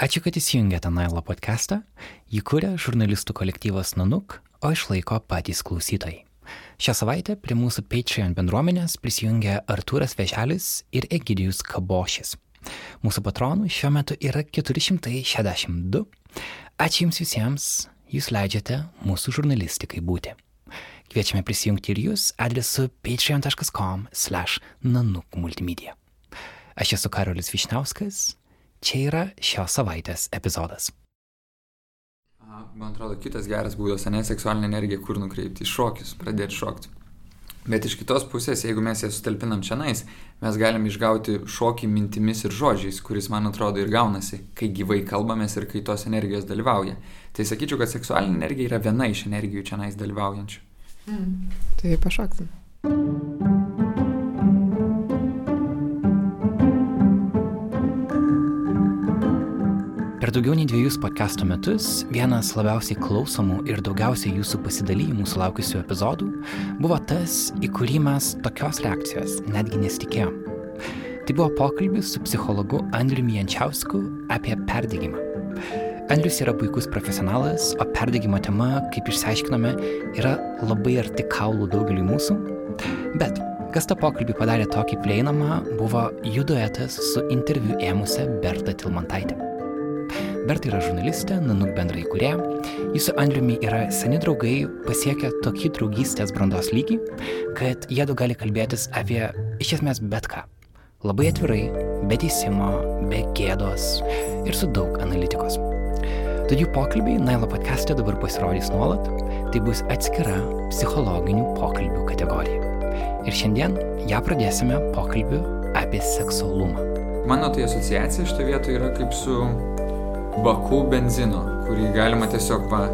Ačiū, kad įsijungėte Nailo podcastą. Jį kuria žurnalistų kolektyvas Nanuk, o išlaiko patys klausytojai. Šią savaitę prie mūsų Patreon bendruomenės prisijungė Artūras Veželis ir Egidijus Kabošis. Mūsų patronų šiuo metu yra 462. Ačiū Jums visiems, Jūs leidžiate mūsų žurnalistikai būti. Kviečiame prisijungti ir Jūs adresu patreon.com/nanukmultimedia. Aš esu Karolis Višnauskas Čia yra šios savaitės epizodas. Man atrodo, kitas geras būdas, ne seksualinė energija, kur nukreipti į šokius, pradėti šokti. Bet iš kitos pusės, jeigu mes ją sutalpinam čia nais, mes galim išgauti šokį mintimis ir žodžiais, kuris, man atrodo, ir gaunasi, kai gyvai kalbamės ir kai tos energijos dalyvauja. Tai sakyčiau, kad seksualinė energija yra viena iš energijų čia nais dalyvaujančių. Mm. Tai pašoksim. Per daugiau nei dviejus podcast'o metus vienas labiausiai klausomų ir daugiausiai jūsų pasidalymų sulaukusių epizodų buvo tas, į kurį mes tokios reakcijos netgi nesitikėjom. Tai buvo pokalbis su psichologu Andriumi Jančiausku apie perdėgymą. Andrius yra puikus profesionalas, o perdėgymo tema, kaip išsiaiškinome, yra labai arti kaulų daugeliu mūsų. Bet kas tą pokalbį padarė tokį prieinamą, buvo jų duetas su interviu ėmusią Bertą Tilmantaitę. Berta yra žurnalistė, Nanuk bendra įkūrėja. Jis su Andriumi yra seni draugai, pasiekę tokį draugystės brandos lygį, kad jiedu gali kalbėtis apie iš esmės bet ką. Labai atvirai, be teisimo, be gėdos ir su daug analitikos. Tad jų pokalbiai Nailo podcast'e dabar pasirodys nuolat, tai bus atskira psichologinių pokalbių kategorija. Ir šiandien ją pradėsime pokalbiu apie seksualumą. Mano tai asociacija šitoje vietoje yra kaip su baku benzino, kurį galima tiesiog va,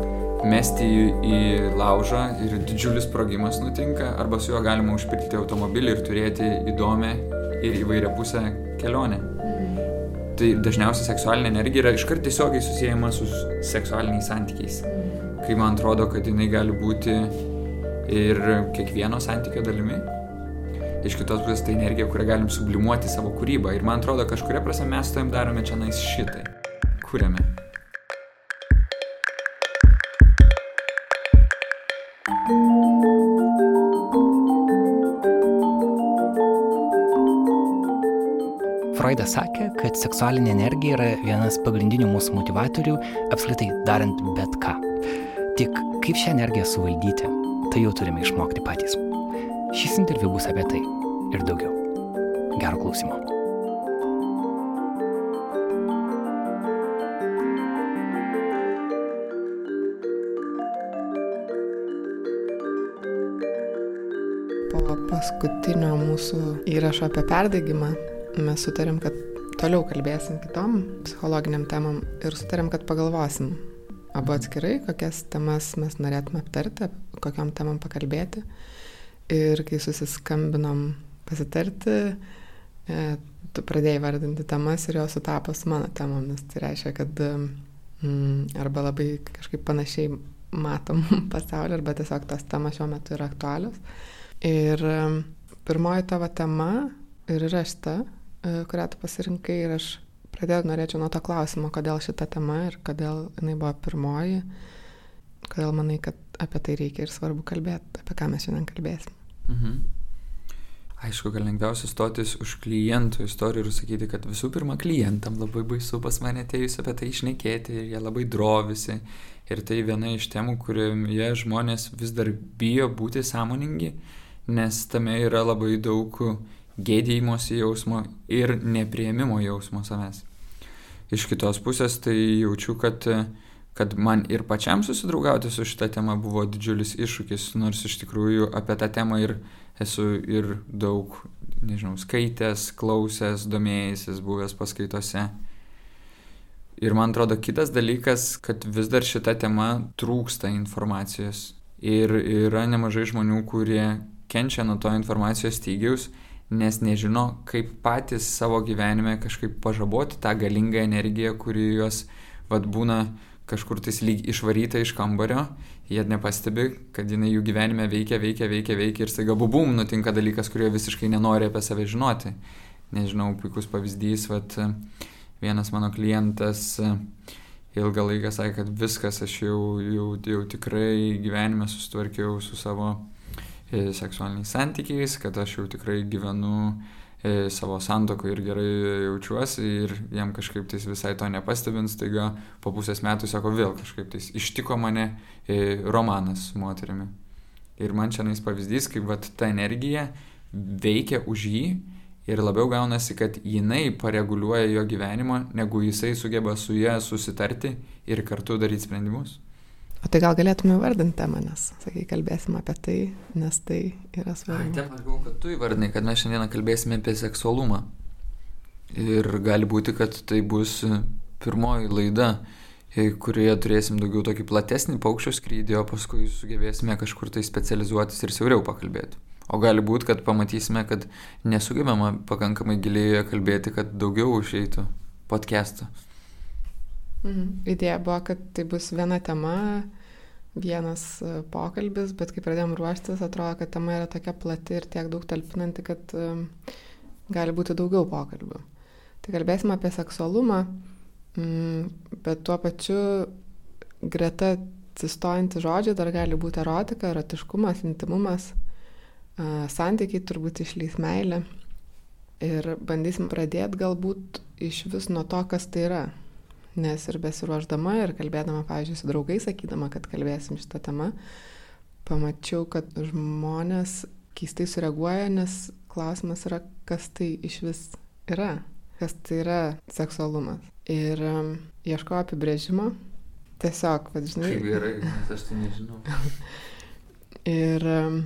mesti į, į laužą ir didžiulis sprogimas nutinka, arba su juo galima užpildyti automobilį ir turėti įdomią ir įvairią pusę kelionę. Tai dažniausiai seksualinė energija yra iškart tiesiogiai susijęma su seksualiniais santykiais. Kai man atrodo, kad jinai gali būti ir kiekvieno santykio dalimi. Iš kitos pusės tai energija, kurią galim sublimuoti savo kūrybą. Ir man atrodo, kažkuria prasme mes to jam darome čia nais šitai kuriame. Freudas sakė, kad seksualinė energija yra vienas pagrindinių mūsų motivatorių apskritai darant bet ką. Tik kaip šią energiją suvaldyti, tai jau turime išmokti patys. Šis interviu bus apie tai ir daugiau. Gero klausimo. Paskutinio mūsų įrašo apie perdegimą mes sutarėm, kad toliau kalbėsim kitom psichologiniam temam ir sutarėm, kad pagalvosim abu atskirai, kokias temas mes norėtume aptarti, kokiam temam pakalbėti. Ir kai susiskambinom pasitarti, e, tu pradėjai vardinti temas ir jos sutapo su mano temomis. Tai reiškia, kad mm, arba labai kažkaip panašiai matom pasaulį, arba tiesiog tos temas šiuo metu yra aktualios. Ir pirmoji tavo tema ir yra šita, e, kurią tu pasirinkai ir aš pradėjau norėčiau nuo to klausimo, kodėl šita tema ir kodėl jinai buvo pirmoji, kodėl manai, kad apie tai reikia ir svarbu kalbėti, apie ką mes šiandien kalbėsim. Mhm. Aišku, kad lengviausia stotis už klientų istorijų ir sakyti, kad visų pirma klientam labai baisu pas mane atėjus apie tai išnekėti ir jie labai drovisi. Ir tai viena iš temų, kurioje žmonės vis dar bijo būti sąmoningi nes tame yra labai daug gėdėjimosi jausmo ir neprieimimo jausmo savęs. Iš kitos pusės tai jaučiu, kad, kad man ir pačiam susidraugauti su šitą temą buvo didžiulis iššūkis, nors iš tikrųjų apie tą temą ir esu ir daug, nežinau, skaitęs, klausęs, domėjęsis, buvęs paskaitose. Ir man atrodo kitas dalykas, kad vis dar šita tema trūksta informacijos. Ir yra nemažai žmonių, kurie kenčia nuo to informacijos stygiaus, nes nežino, kaip patys savo gyvenime kažkaip pažaboti tą galingą energiją, kuri juos vad būna kažkur tais lyg išvaryta iš kambario, jie nepastebi, kad jinai jų gyvenime veikia, veikia, veikia, veikia ir staiga bubum nutinka dalykas, kurio visiškai nenori apie save žinoti. Nežinau, puikus pavyzdys, vat, vienas mano klientas e, ilgą laiką sakė, kad viskas, aš jau, jau, jau tikrai gyvenime susitvarkiau su savo seksualiniais santykiais, kad aš jau tikrai gyvenu e, savo santoko ir gerai jaučiuosi ir jam kažkaip tais visai to nepastebint, staiga po pusės metų sako vėl kažkaip tais ištiko mane e, romanas su moterimi. Ir man čia nais pavyzdys, kaip vat, ta energija veikia už jį ir labiau gaunasi, kad jinai pareguliuoja jo gyvenimą, negu jisai sugeba su ją susitarti ir kartu daryti sprendimus. O tai gal galėtume įvardinti temą, nes, sakai, kalbėsim apie tai, nes tai yra svarbu. Temą aš galvoju, kad tu įvardinai, kad mes šiandieną kalbėsime apie seksualumą. Ir gali būti, kad tai bus pirmoji laida, kurioje turėsim daugiau tokį platesnį paukščio skrydį, o paskui sugebėsime kažkur tai specializuotis ir siauriau pakalbėti. O gali būti, kad pamatysime, kad nesugebama pakankamai giliai kalbėti, kad daugiau išeitų podcast'o. Mhm. Idėja buvo, kad tai bus viena tema, vienas e, pokalbis, bet kai pradėjom ruoštis, atrodo, kad tema yra tokia plati ir tiek daug talpinanti, kad um, gali būti daugiau pokalbių. Tai kalbėsim apie seksualumą, mm, bet tuo pačiu greta atsistojantys žodžiai dar gali būti erotika, erotiškumas, intimumas santykiai turbūt išlys meilė. Ir bandysim pradėti galbūt iš vis nuo to, kas tai yra. Nes ir besiruoždama ir kalbėdama, pavyzdžiui, su draugais, sakydama, kad kalbėsim šitą temą, pamačiau, kad žmonės keistai sureaguoja, nes klausimas yra, kas tai iš vis yra, kas tai yra seksualumas. Ir um, ieškoju apibrėžimo. Tiesiog, vad žinai. Kaip gerai, nes aš tai nežinau. Ir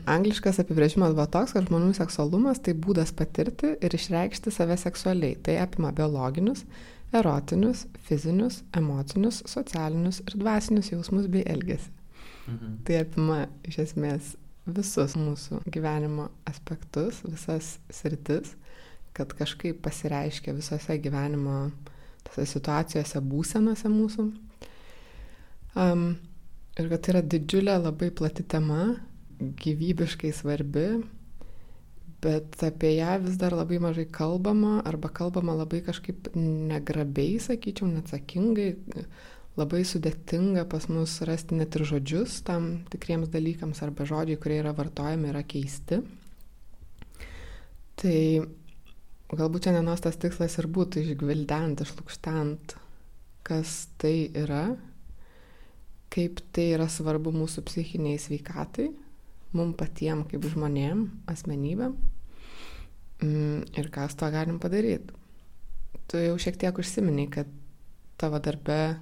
angliškas apibrėžimas buvo toks, kad žmonių seksualumas tai būdas patirti ir išreikšti save seksualiai. Tai apima biologinius, erotinius, fizinius, emocinius, socialinius ir dvasinius jausmus bei elgesį. Mhm. Tai apima iš esmės visus mūsų gyvenimo aspektus, visas sritis, kad kažkaip pasireiškia visose gyvenimo tose situacijose, būsenose mūsų. Um, ir kad tai yra didžiulė, labai plati tema, gyvybiškai svarbi, bet apie ją vis dar labai mažai kalbama, arba kalbama labai kažkaip negrabiai, sakyčiau, neatsakingai, labai sudėtinga pas mus rasti net ir žodžius tam tikriems dalykams, arba žodžiai, kurie yra vartojami, yra keisti. Tai galbūt šiandienos tas tikslas ir būtų išgvildent, išlūkštent, kas tai yra, kaip tai yra svarbu mūsų psichiniai sveikatai mum patiem kaip žmonėm, asmenybėm mm, ir ką su to galim padaryti. Tu jau šiek tiek užsiminiai, kad tavo darbe,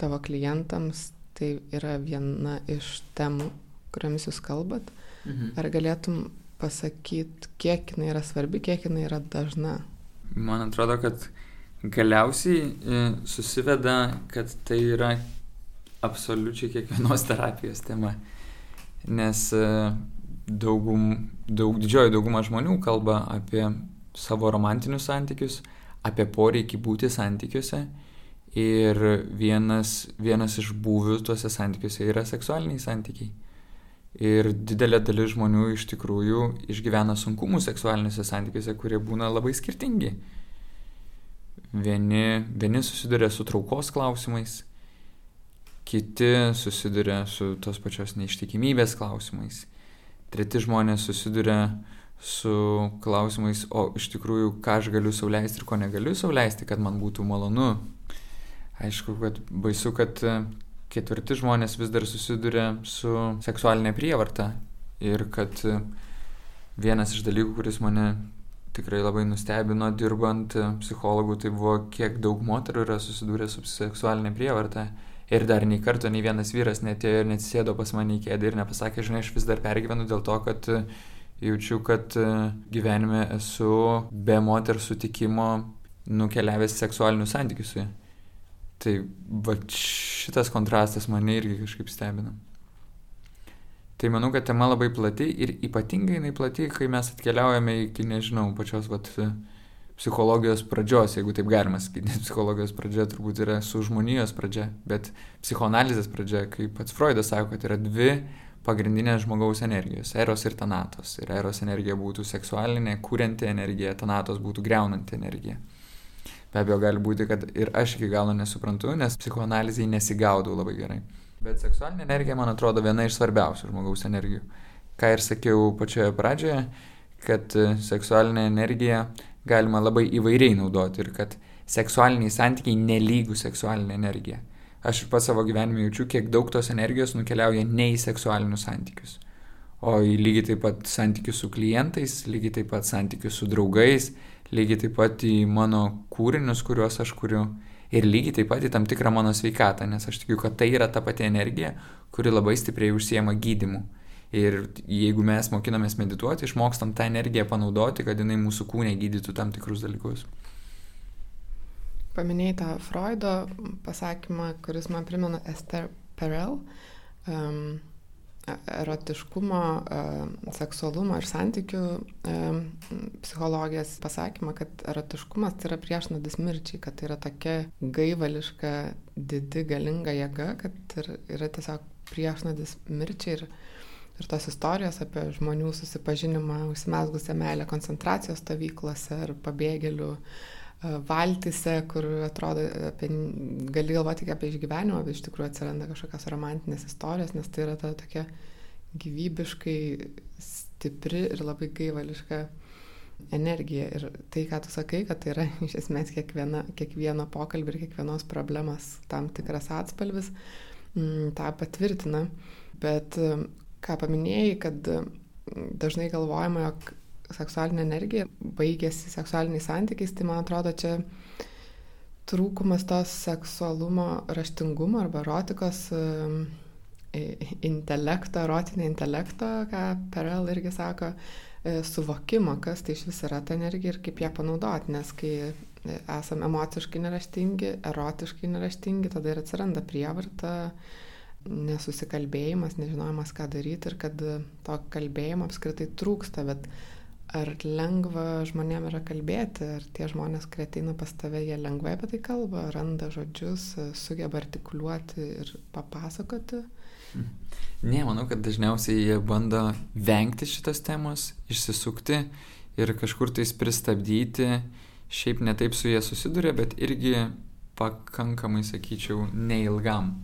tavo klientams tai yra viena iš temų, kuriamis jūs kalbat. Mhm. Ar galėtum pasakyti, kiek jinai yra svarbi, kiek jinai yra dažna? Man atrodo, kad galiausiai e, susiveda, kad tai yra absoliučiai kiekvienos terapijos tema nes e, daugum, daug, didžioji dauguma žmonių kalba apie savo romantinius santykius, apie poreikį būti santykiuose ir vienas, vienas iš būvių tuose santykiuose yra seksualiniai santykiai. Ir didelė dalis žmonių iš tikrųjų išgyvena sunkumų seksualiniuose santykiuose, kurie būna labai skirtingi. Vieni, vieni susiduria su traukos klausimais, kiti susiduria su tos pačios neištikimybės klausimais, treti žmonės susiduria su klausimais, o iš tikrųjų, ką aš galiu sauliaisti ir ko negaliu sauliaisti, kad man būtų malonu. Aišku, kad baisu, kad ketvirti žmonės vis dar susiduria su seksualinė prievarta ir kad vienas iš dalykų, kuris mane tikrai labai nustebino dirbant psichologų, tai buvo, kiek daug moterų yra susidūrę su seksualinė prievarta Ir dar nei karto nei vienas vyras netėjo ir neatsisėdo pas mane į kėdę ir nepasakė, žinai, aš vis dar pergyvenu dėl to, kad e, jaučiu, kad e, gyvenime esu be moters sutikimo nukeliavęs seksualinius santykius su ja. Tai va šitas kontrastas mane irgi kažkaip stebina. Tai manau, kad tema labai plati ir ypatingai jinai plati, kai mes atkeliaujame iki, nežinau, pačios vat, psichologijos pradžios, jeigu taip galima sakyti, psichologijos pradžia turbūt yra su žmonijos pradžia, bet psichoanalizės pradžia, kaip pats Freudas sako, kad yra dvi pagrindinės žmogaus energijos - eros ir tanatos. Ir eros energija būtų seksualinė, kūrinti energija, tanatos būtų greunanti energija. Be abejo, gali būti, kad ir aš iki galo nesuprantu, nes psichoanalizai nesigaudau labai gerai. Bet seksualinė energija, man atrodo, viena iš svarbiausių žmogaus energijų. Ką ir sakiau pačioje pradžioje, kad e, seksualinę energiją galima labai įvairiai naudoti ir kad seksualiniai santykiai nelygų seksualinė energija. Aš ir pats savo gyvenime jaučiu, kiek daug tos energijos nukeliauja ne į seksualinius santykius, o į lygiai taip pat santykius su klientais, lygiai taip pat santykius su draugais, lygiai taip pat į mano kūrinius, kuriuos aš kuriu ir lygiai taip pat į tam tikrą mano sveikatą, nes aš tikiu, kad tai yra ta pati energija, kuri labai stipriai užsiema gydimu. Ir jeigu mes mokinamės medituoti, išmokstam tą energiją panaudoti, kad jinai mūsų kūnė gydytų tam tikrus dalykus. Paminėjai tą Freudo pasakymą, kuris man primena Esther Perel. Um, erotiškumo, e, seksualumo ir santykių e, psichologijos pasakymą, kad erotiškumas tai yra priešnodis mirčiai, kad tai yra tokia gaivališka, didi, galinga jėga, kad yra tiesiog priešnodis mirčiai ir, ir tos istorijos apie žmonių susipažinimą, užsimesgusią meilę koncentracijos stovyklose ar pabėgėlių e, valtise, kur atrodo, apie, gali galvoti tik apie išgyvenimą, bet iš tikrųjų atsiranda kažkokios romantinės istorijos, nes tai yra ta tokia gyvybiškai stipri ir labai gaivališka energija. Ir tai, ką tu sakai, kad tai yra iš esmės kiekviena, kiekvieno pokalbio ir kiekvienos problemos tam tikras atspalvis, mm, tą patvirtina. Bet ką paminėjai, kad dažnai galvojama, jog seksualinė energija baigėsi seksualiniais santykiais, tai man atrodo čia trūkumas tos seksualumo raštingumo arba erotikos intelekto, erotinio intelekto, ką Perel irgi sako, e, suvokimo, kas tai iš vis yra ta energija ir kaip ją panaudoti, nes kai esame emociškai neraštingi, erotiškai neraštingi, tada ir atsiranda prievarta, nesusikalbėjimas, nežinojimas, ką daryti ir kad to kalbėjimo apskritai trūksta, bet ar lengva žmonėm yra kalbėti, ar tie žmonės, kurie ateina pas tave, jie lengvai apie tai kalba, randa žodžius, sugeba artikuliuoti ir papasakoti. Ne, manau, kad dažniausiai jie bando vengti šitos temos, išsisukti ir kažkur tais pristabdyti, šiaip netaip su jie susiduria, bet irgi pakankamai, sakyčiau, neilgam.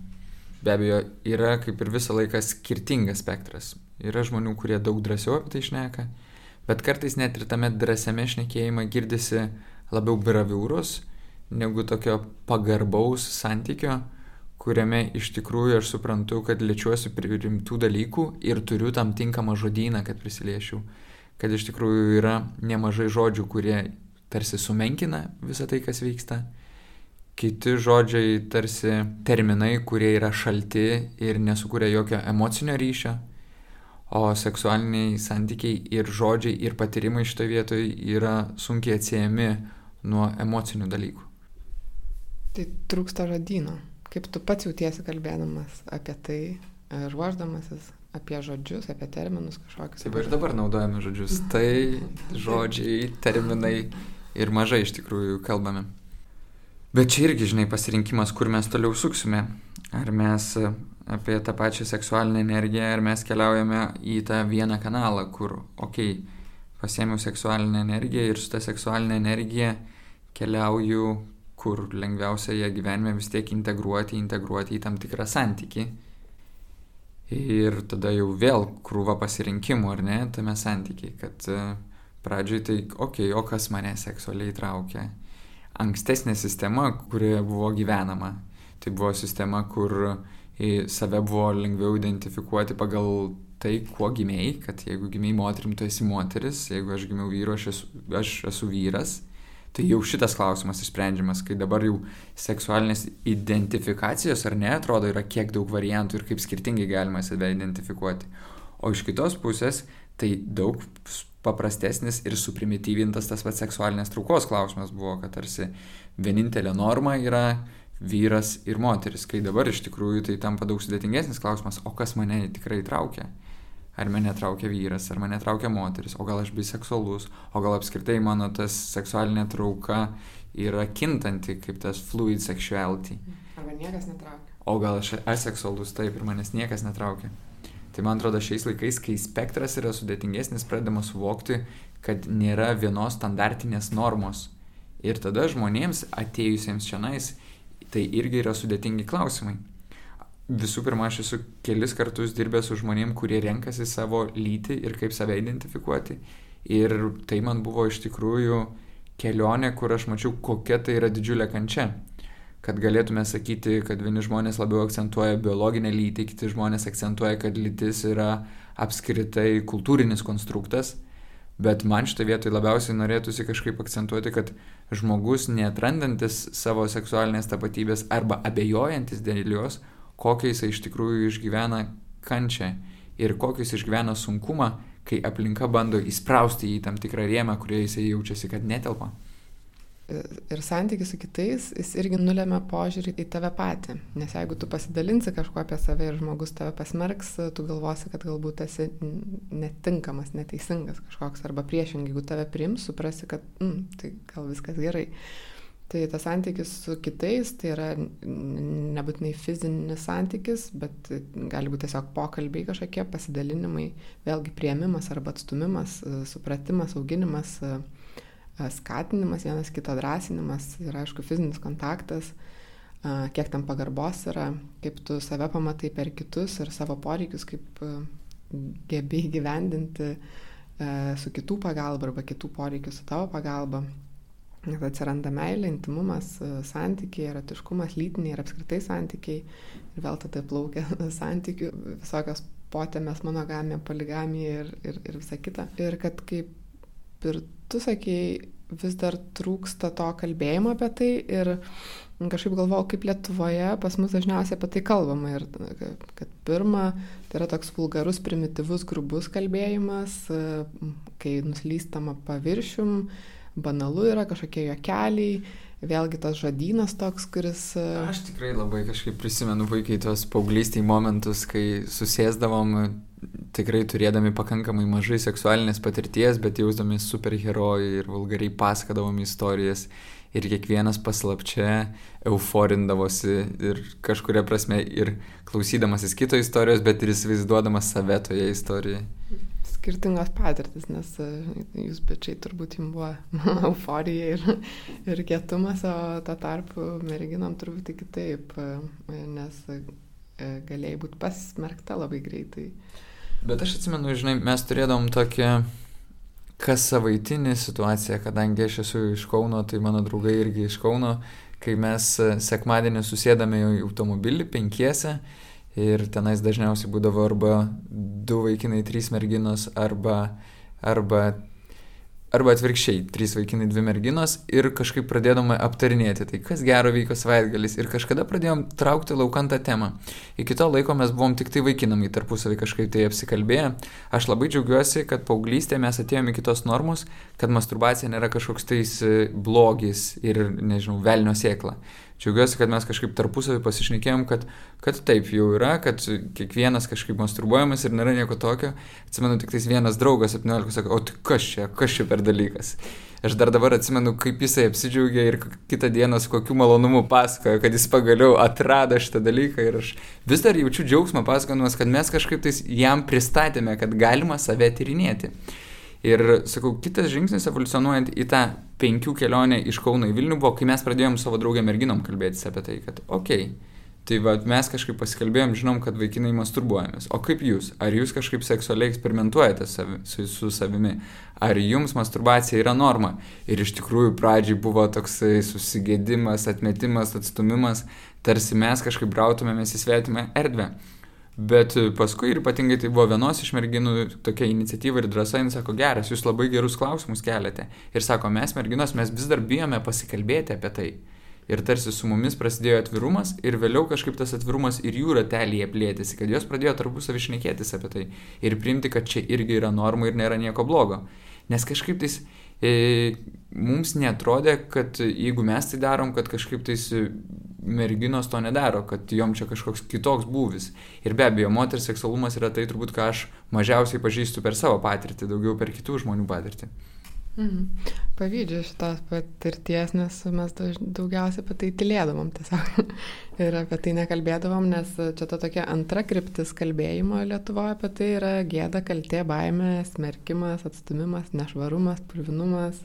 Be abejo, yra kaip ir visą laiką skirtingas spektras. Yra žmonių, kurie daug drąsiau apie tai šneka, bet kartais net ir tame drąsiame šnekėjime girdisi labiau braviūros negu tokio pagarbaus santykio, kuriame iš tikrųjų aš suprantu, kad lečiuosi prie rimtų dalykų ir turiu tam tinkamą žodyną, kad prisiliešiu. Kad iš tikrųjų yra nemažai žodžių, kurie tarsi sumenkina visą tai, kas vyksta kiti žodžiai tarsi terminai, kurie yra šalti ir nesukuria jokio emocinio ryšio, o seksualiniai santykiai ir žodžiai ir patyrimai šitoje vietoje yra sunkiai atsiejami nuo emocinių dalykų. Tai trūksta žodino. Kaip tu pats jautiesi kalbėdamas apie tai, ruoždamasis apie žodžius, apie terminus kažkokius. Taip ir dabar naudojame žodžius. Tai žodžiai, terminai ir mažai iš tikrųjų kalbame. Bet čia irgi, žinai, pasirinkimas, kur mes toliau suksime. Ar mes e, apie tą pačią seksualinę energiją, ar mes keliaujame į tą vieną kanalą, kur, okei, okay, pasiemiau seksualinę energiją ir su tą seksualinę energiją keliauju, kur lengviausia ją gyvenime vis tiek integruoti, integruoti į tam tikrą santykį. Ir tada jau vėl krūva pasirinkimų, ar ne, tame santykiai, kad e, pradžioj tai, okei, okay, o kas mane seksualiai traukia ankstesnė sistema, kurioje buvo gyvenama. Tai buvo sistema, kur save buvo lengviau identifikuoti pagal tai, kuo gimiai, kad jeigu gimiai moterim, tu esi moteris, jeigu aš gimiau vyru, aš esu, aš esu vyras. Tai jau šitas klausimas išsprendžiamas, kai dabar jau seksualinės identifikacijos ar ne, atrodo, yra kiek daug variantų ir kaip skirtingai galima save identifikuoti. O iš kitos pusės, tai daug paprastesnis ir suprimityvintas tas pats seksualinės traukos klausimas buvo, kad tarsi vienintelė norma yra vyras ir moteris, kai dabar iš tikrųjų tai tampa daug sudėtingesnis klausimas, o kas mane tikrai traukia? Ar mane traukia vyras, ar mane traukia moteris, o gal aš biseksualus, o gal apskritai mano tas seksualinė trauka yra kintanti, kaip tas fluid sexuality. Arba niekas netraukia. O gal aš aseksualus taip ir manęs niekas netraukia. Tai man atrodo šiais laikais, kai spektras yra sudėtingesnis, pradedama suvokti, kad nėra vienos standartinės normos Ir tada žmonėms atėjusiems šiandien tai irgi yra sudėtingi klausimai. Visų pirma, aš esu kelis kartus dirbęs su žmonėm, kurie renkasi savo lytį ir kaip save identifikuoti. Ir tai man buvo iš tikrųjų kelionė, kur aš mačiau, kokia tai yra didžiulė kančia. Kad galėtume sakyti, kad vieni žmonės labiau akcentuoja biologinę lytį, kiti žmonės akcentuoja, kad lytis yra apskritai kultūrinis konstruktas. Bet man šitą vietoj labiausiai norėtųsi kažkaip akcentuoti, kad žmogus netrandantis savo seksualinės tapatybės arba abejojantis dėl jos, kokią jisai iš tikrųjų išgyvena kančią ir kokį jis išgyvena sunkumą, kai aplinka bando įsprausti į tam tikrą rėmą, kurioje jisai jaučiasi, kad netelpa ir santykis su kitais, jis irgi nulėmė požiūrį į tave patį. Nes jeigu tu pasidalinsi kažkuo apie save ir žmogus tave pasmerks, tu galvosi, kad galbūt esi netinkamas, neteisingas kažkoks, arba priešingai, jeigu tave priims, suprasi, kad mm, tai gal viskas gerai. Tai tas santykis su kitais, tai yra nebūtinai fizinis santykis, bet gali būti tiesiog pokalbiai kažkokie, pasidalinimai, vėlgi prieimimas arba atstumimas, supratimas, auginimas, skatinimas, vienas kito drąsinimas ir aišku fizinis kontaktas, kiek tam pagarbos yra, kaip tu save pamatai per kitus ir savo poreikius, kaip gebėjai gyvendinti su kitų pagalba arba kitų poreikių su tavo pagalba. Nes atsiranda meilė, intimumas, santykiai, erotiškumas, lytiniai ir apskritai santykiai. Ir vėl tada plaukia santykių, visokios potėmės, monogamija, poligamija ir, ir, ir visa kita. Ir kad kaip ir tu sakei, vis dar trūksta to kalbėjimo apie tai ir kažkaip galvojau, kaip Lietuvoje pas mus dažniausiai apie tai kalbama ir kad pirma, tai yra toks vulgarus, primityvus, grubus kalbėjimas, kai nuslystama paviršium, banalu yra kažkokie juokeliai, vėlgi tas žodynas toks, kuris... Aš tikrai labai kažkaip prisimenu puikiai tuos paauglystėj momentus, kai susėsdavom tikrai turėdami pakankamai mažai seksualinės patirties, bet jausdami superherojai ir vulgariai pasakodavom istorijas ir kiekvienas paslapčia euforindavosi ir kažkuria prasme ir klausydamasis kito istorijos, bet ir įsivaizduodamas save toje istorijoje. Skirtingos patirtis, nes e, jūs bečiai turbūt jums buvo euforija ir, ir kietumas, o to tarpu merginom turbūt kitaip, e, nes e, galėjai būti pasmerkta labai greitai. Bet aš atsimenu, žinai, mes turėdom tokią kas savaitinį situaciją, kadangi aš esu iš Kauno, tai mano draugai irgi iš Kauno, kai mes e, sekmadienį susėdame į automobilį penkiese ir tenais dažniausiai būdavo arba du vaikinai, trys merginos, arba, arba Arba atvirkščiai, trys vaikinai, dvi merginos ir kažkaip pradėdome aptarinėti, tai kas gero vyko savaitgalis ir kažkada pradėjom traukti laukantą temą. Iki to laiko mes buvom tik tai vaikinami tarpusavį kažkaip tai apsikalbėję. Aš labai džiaugiuosi, kad paauglystėje mes atėjome iki tos normos, kad masturbacija nėra kažkoks tais e, blogis ir, nežinau, velnio sėkla džiaugiuosi, kad mes kažkaip tarpusavį pasišnekėjom, kad, kad taip jau yra, kad kiekvienas kažkaip masturbuojamas ir nėra nieko tokio. Atsimenu, tik tais vienas draugas 17 sako, o tai kas čia, kas čia per dalykas. Aš dar dabar atsimenu, kaip jisai apsidžiaugė ir kitą dieną su kokiu malonumu pasakojo, kad jis pagaliau atrado šitą dalyką ir aš vis dar jaučiu džiaugsmą pasakodamas, kad mes kažkaip tais jam pristatėme, kad galima save tyrinėti. Ir sakau, kitas žingsnis evoliucionuojant į tą penkių kelionę iš Kauno į Vilnių buvo, kai mes pradėjom savo draugę merginom kalbėtis apie tai, kad okei, okay, tai va, mes kažkaip pasikalbėjom, žinom, kad vaikinai masturbuojamės. O kaip jūs? Ar jūs kažkaip seksualiai eksperimentuojate savi, su, su savimi? Ar jums masturbacija yra norma? Ir iš tikrųjų pradžiai buvo toksai susigėdimas, atmetimas, atstumimas, tarsi mes kažkaip brautumėmės į svetimą erdvę. Bet paskui ir ypatingai tai buvo vienos iš merginų tokia iniciatyva ir drąsa, jis sako, geras, jūs labai gerus klausimus keliate. Ir sako, mes merginos, mes vis dar bijome pasikalbėti apie tai. Ir tarsi su mumis prasidėjo atvirumas ir vėliau kažkaip tas atvirumas ir jų ratelyje plėtėsi, kad jos pradėjo tarpusavį šnekėtis apie tai ir priimti, kad čia irgi yra norma ir nėra nieko blogo. Nes kažkaip tais e, mums netrodė, kad jeigu mes tai darom, kad kažkaip tais merginos to nedaro, kad jom čia kažkoks kitoks būvis. Ir be abejo, moters seksualumas yra tai turbūt, ką aš mažiausiai pažįstu per savo patirtį, daugiau per kitų žmonių patirtį. Mhm. Pavydžiu šitos patirties, nes mes daugiausiai apie tai tylėdavom tiesiog. ir apie tai nekalbėdavom, nes čia ta tokia antra kryptis kalbėjimo Lietuvoje apie tai yra gėda, kaltė, baimė, smerkimas, atstumimas, nešvarumas, purvinumas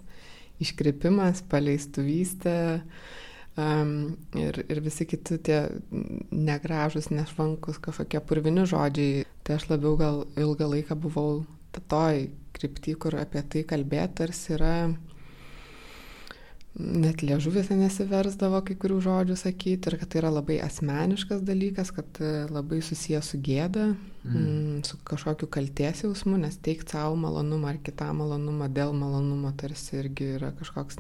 iškrypimas, paleistuvystė um, ir, ir visi kiti tie negražus, nešvankus kažkokie purvini žodžiai. Tai aš labiau gal ilgą laiką buvau toj krypty, kur apie tai kalbėti tarsi yra net liežuvėse nesiversdavo kai kurių žodžių sakyti ir kad tai yra labai asmeniškas dalykas, kad e, labai susijęs su gėda, mm. mm. su kažkokiu kalties jausmu, nes teikti savo malonumą ar kitą malonumą dėl malonumo tarsi irgi yra kažkoks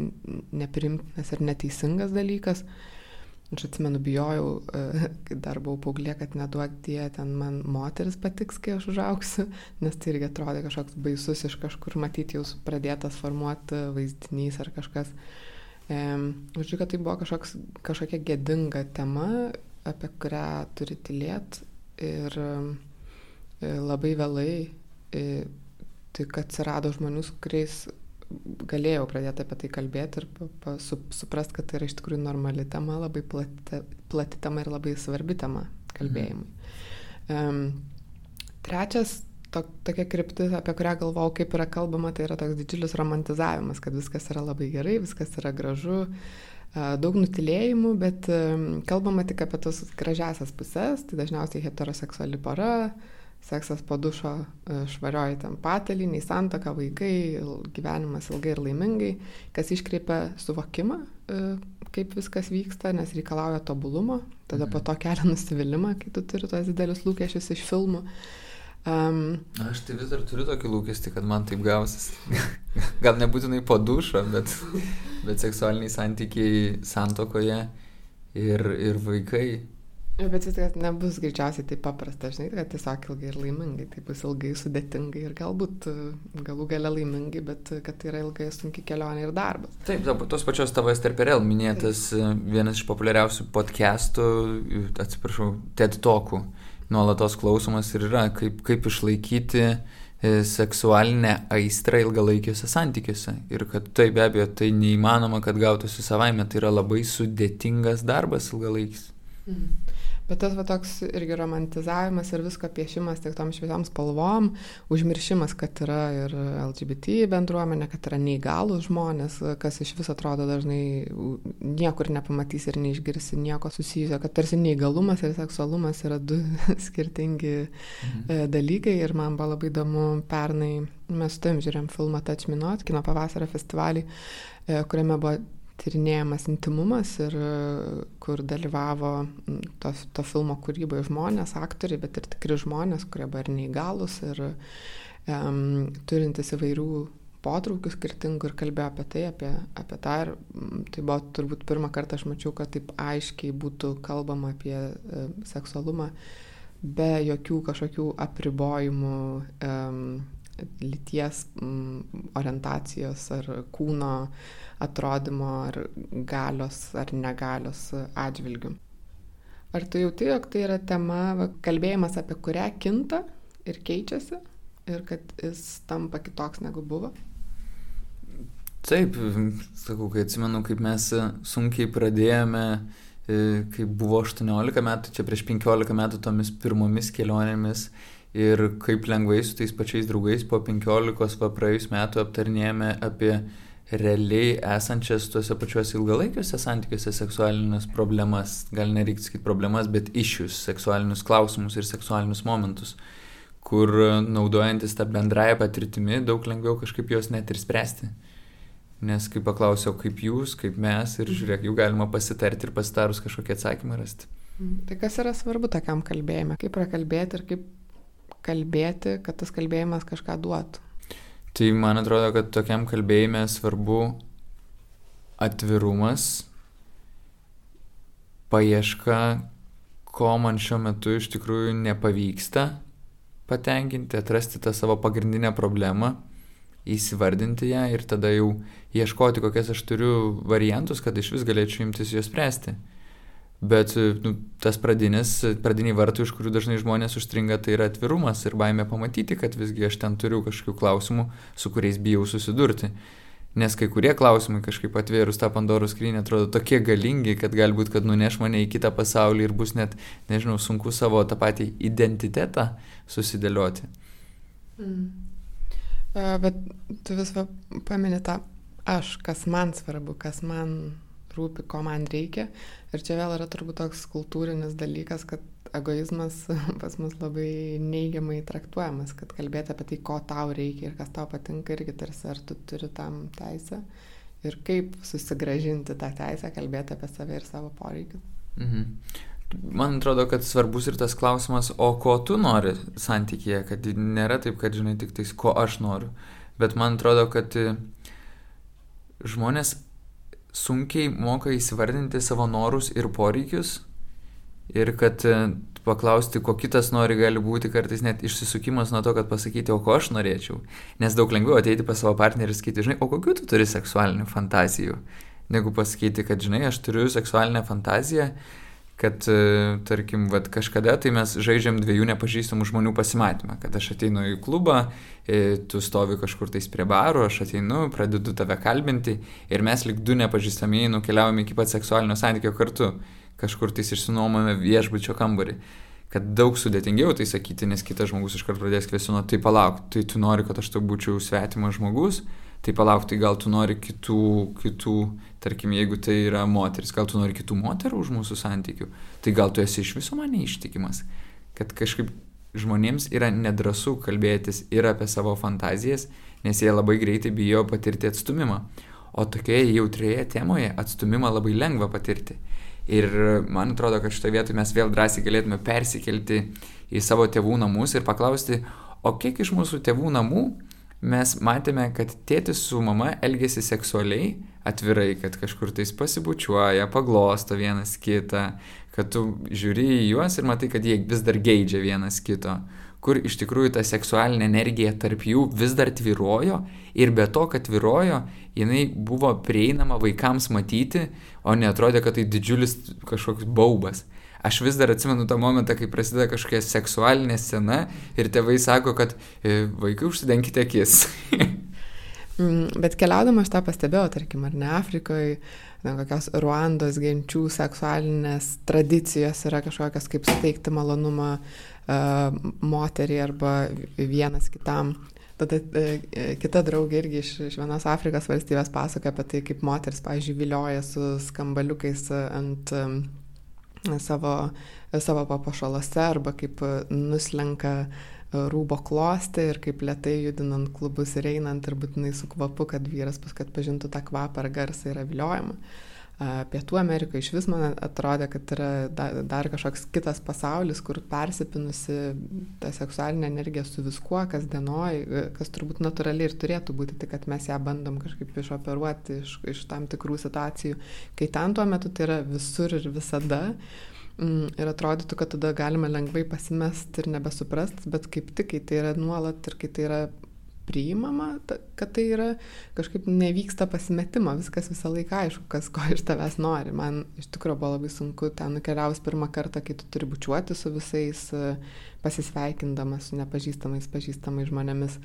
neprimtinas ir neteisingas dalykas. Aš atsimenu, bijojau, e, kai dar buvau paauglė, kad neduok die ten man moteris patiks, kai aš užauksiu, nes tai irgi atrodė kažkoks baisus iš kažkur matyti jau pradėtas formuoti vaizdinys ar kažkas. Uh, Žodžiu, kad tai buvo kažkoks, kažkokia gėdinga tema, apie kurią turi tylėti ir e, labai vėlai e, tik atsirado žmonių, su kuriais galėjau pradėti apie tai kalbėti ir suprasti, kad tai yra iš tikrųjų normali tema, labai plati, plati tema ir labai svarbi tema kalbėjimui. Mhm. Um, trečias to, tokia kryptis, apie kurią galvojau, kaip yra kalbama, tai yra toks didžiulis romantizavimas, kad viskas yra labai gerai, viskas yra gražu, daug nutilėjimų, bet kalbama tik apie tos gražiasias pusės, tai dažniausiai heteroseksuali para, seksas po dušo švarioji ten patelį, nei santaka, vaikai, gyvenimas ilgai ir laimingai, kas iškreipia suvokimą, kaip viskas vyksta, nes reikalauja tobulumo, tada po mhm. to kelia nusivylimą, kai tu turi tos didelius lūkesčius iš filmų. Um, Aš tai vis dar turiu tokį lūkestį, kad man taip gausis. Gal nebūtinai po dušo, bet, bet seksualiniai santykiai santokoje ir, ir vaikai. Bet vis tik nebus greičiausiai taip paprasta, žinai, kad tiesiog ilgai ir laimingai, tai bus ilgai sudėtingai ir galbūt e, galų gale laimingai, bet kad tai yra ilgai sunki kelionė ir darbas. Taip, tos pačios tavo Esterperel minėtas taip. E, vienas iš populiariausių podcastų, atsiprašau, TED Talkų nuolatos klausomas ir yra, kaip, kaip išlaikyti e, seksualinę aistrą ilgalaikiuose santykiuose. Ir kad tai be abejo tai neįmanoma, kad gautųsi savaime, tai yra labai sudėtingas darbas ilgalaikis. Mhm. Bet tas va toks irgi romantizavimas ir visko piešimas tik tom šviesom spalvom, užmiršimas, kad yra ir LGBT bendruomenė, kad yra neįgalus žmonės, kas iš vis atrodo dažnai niekur nepamatys ir neišgirsi nieko susijusio, kad tarsi neįgalumas ir seksualumas yra du skirtingi mhm. E, dalykai ir man buvo labai įdomu pernai, mes su tavim žiūrėjom filmą Touch Me Not, kino pavasario festivalį, e, kuriame buvo tyrinėjamas intimumas ir kur dalyvavo to, to filmo kūryboje žmonės, aktoriai, bet ir tikri žmonės, kurie buvo ir neįgalus ir um, turintis įvairių potraukių skirtingų ir kalbėjo apie tai, apie, apie tą. Ir tai buvo turbūt pirmą kartą aš mačiau, kad taip aiškiai būtų kalbama apie e, seksualumą be jokių kažkokių apribojimų. Um, lyties orientacijos ar kūno atrodymo ar galios ar negalios atžvilgių. Ar tu jauti, jog tai yra tema, va, kalbėjimas apie kurią kinta ir keičiasi ir kad jis tampa kitoks negu buvo? Taip, sakau, kai atsimenu, kaip mes sunkiai pradėjome, e, kai buvo 18 metų, čia prieš 15 metų tomis pirmomis kelionėmis ir kaip lengvai su tais pačiais draugais po 15 va praėjus metų aptarnėjame apie realiai esančias tuose pačiuose ilgalaikiuose santykiuose seksualinės problemas, gal nereikia sakyti problemas, bet iššius, seksualinius klausimus ir seksualinius momentus, kur naudojantis tą bendrąją patirtimį daug lengviau kažkaip juos net ir spręsti. Nes kai paklausiau, kaip jūs, kaip mes, ir žiūrėk, jau galima pasitarti ir pasitarus kažkokį atsakymą rasti. Tai kas yra svarbu tokiam kalbėjimui? Kaip prakalbėti ir kaip kalbėti, kad tas kalbėjimas kažką duotų? Tai man atrodo, kad tokiam kalbėjime svarbu atvirumas, paieška, ko man šiuo metu iš tikrųjų nepavyksta patenkinti, atrasti tą savo pagrindinę problemą, įsivardinti ją ir tada jau ieškoti, kokias aš turiu variantus, kad iš vis galėčiau imtis juos spręsti. Bet nu, tas pradinis, pradiniai vartai, iš kurių dažnai žmonės užstringa, tai yra atvirumas ir baime pamatyti, kad visgi aš ten turiu kažkokių klausimų, su kuriais bijau susidurti. Nes kai kurie klausimai kažkaip atvėrus tą Pandorų skrynę atrodo tokie galingi, kad galbūt, kad nuneš mane į kitą pasaulį ir bus net, nežinau, sunku savo tą patį identitetą susidėlioti. Mm. Uh, bet tu vis paminė tą aš, kas man svarbu, kas man rūpi, ko man reikia. Ir čia vėl yra turbūt toks kultūrinis dalykas, kad egoizmas pas mus labai neigiamai traktuojamas, kad kalbėti apie tai, ko tau reikia ir kas tau patinka, irgi tarsi ar tu turi tam teisę. Ir kaip susigražinti tą teisę, kalbėti apie save ir savo poreikius. Mhm. Man atrodo, kad svarbus ir tas klausimas, o ko tu nori santykėje, kad nėra taip, kad žinai tik tais, ko aš noriu. Bet man atrodo, kad e, žmonės sunkiai moka įsivardinti savo norus ir poreikius ir kad e, paklausti, ko kitas nori, gali būti kartais net išsisukimas nuo to, kad pasakyti, o ko aš norėčiau. Nes daug lengviau ateiti pas savo partnerį ir sakyti, žinai, o kokiu tu turi seksualinių fantazijų, negu pasakyti, kad, žinai, aš turiu seksualinę fantaziją, kad, e, tarkim, vat, kažkada tai mes žaidžiam dviejų nepažįstamų žmonių pasimatymą, kad aš ateinu į klubą, e, tu stovi kažkur tais prie baro, aš ateinu, pradedu tave kalbinti ir mes lik du nepažįstamieji nukeliaujame iki pat seksualinio santykio kartu kažkur tais išsinuomame viešbučio kambarį. Kad daug sudėtingiau tai sakyti, nes kitas žmogus iškart pradės kvestionuoti, tai palauk, tai tu nori, kad aš tau būčiau svetimas žmogus, tai palauk, tai gal tu nori kitų, kitų, tarkim, jeigu tai yra moteris, gal tu nori kitų moterų už mūsų santykių, tai gal tu esi iš viso mane ištikimas. Kad kažkaip žmonėms yra nedrasu kalbėtis ir apie savo fantazijas, nes jie labai greitai bijo patirti atstumimą. O tokioje jautrioje temoje atstumimą labai lengva patirti. Ir man atrodo, kad šitoje vietoje mes vėl drąsiai galėtume persikelti į savo tėvų namus ir paklausti, o kiek iš mūsų tėvų namų mes matėme, kad tėtis su mama elgėsi seksualiai, atvirai, kad kažkur tais pasibučiuoja, paglosto vienas kitą, kad tu žiūri į juos ir matai, kad jie vis dar geidžia vienas kito kur iš tikrųjų ta seksualinė energija tarp jų vis dar tvirojo ir be to, kad tvirojo, jinai buvo prieinama vaikams matyti, o netrodė, kad tai didžiulis kažkoks baubas. Aš vis dar atsimenu tą momentą, kai prasideda kažkokia seksualinė scena ir tėvai sako, kad e, vaikai užsidenkite akis. Mm, bet keliaudama aš tą pastebėjau, tarkim, ar ne Afrikoje, na, kokios Ruandos genčių seksualinės tradicijos yra kažkokios kaip suteikti malonumą uh, moteriai arba vienas kitam. Tada uh, kita draugė irgi iš, iš vienos Afrikos valstybės pasakoja apie tai, kaip moteris, pavyzdžiui, vilioja su skambaliukais ant um, savo, savo papašalose arba kaip nuslenka uh, rūbo klostė ir kaip lietai judinant klubus ir einant ir būtinai su kvapu, kad vyras paskui atpažintų tą kvapą ar garsą yra viliojama. Pietų Amerikoje iš vis man atrodė, kad yra dar kažkoks kitas pasaulis, kur persipinusi ta seksualinė energija su viskuo, kas dienoj, kas turbūt natūraliai ir turėtų būti, tik kad mes ją bandom kažkaip išoperuoti iš, iš tam tikrų situacijų, kai ten tuo metu tai yra visur ir visada. Mm, ir atrodytų, kad tada galima lengvai pasimest ir nebesuprast, bet kaip tik, kai tai yra nuolat ir kai tai yra priimama, kad tai yra kažkaip nevyksta pasimetimo, viskas visą laiką aišku, kas ko iš tavęs nori. Man iš tikrųjų buvo labai sunku ten nukeliaus pirmą kartą, kai tu turi bučiuoti su visais, pasisveikindamas su nepažįstamais, pažįstamais žmonėmis.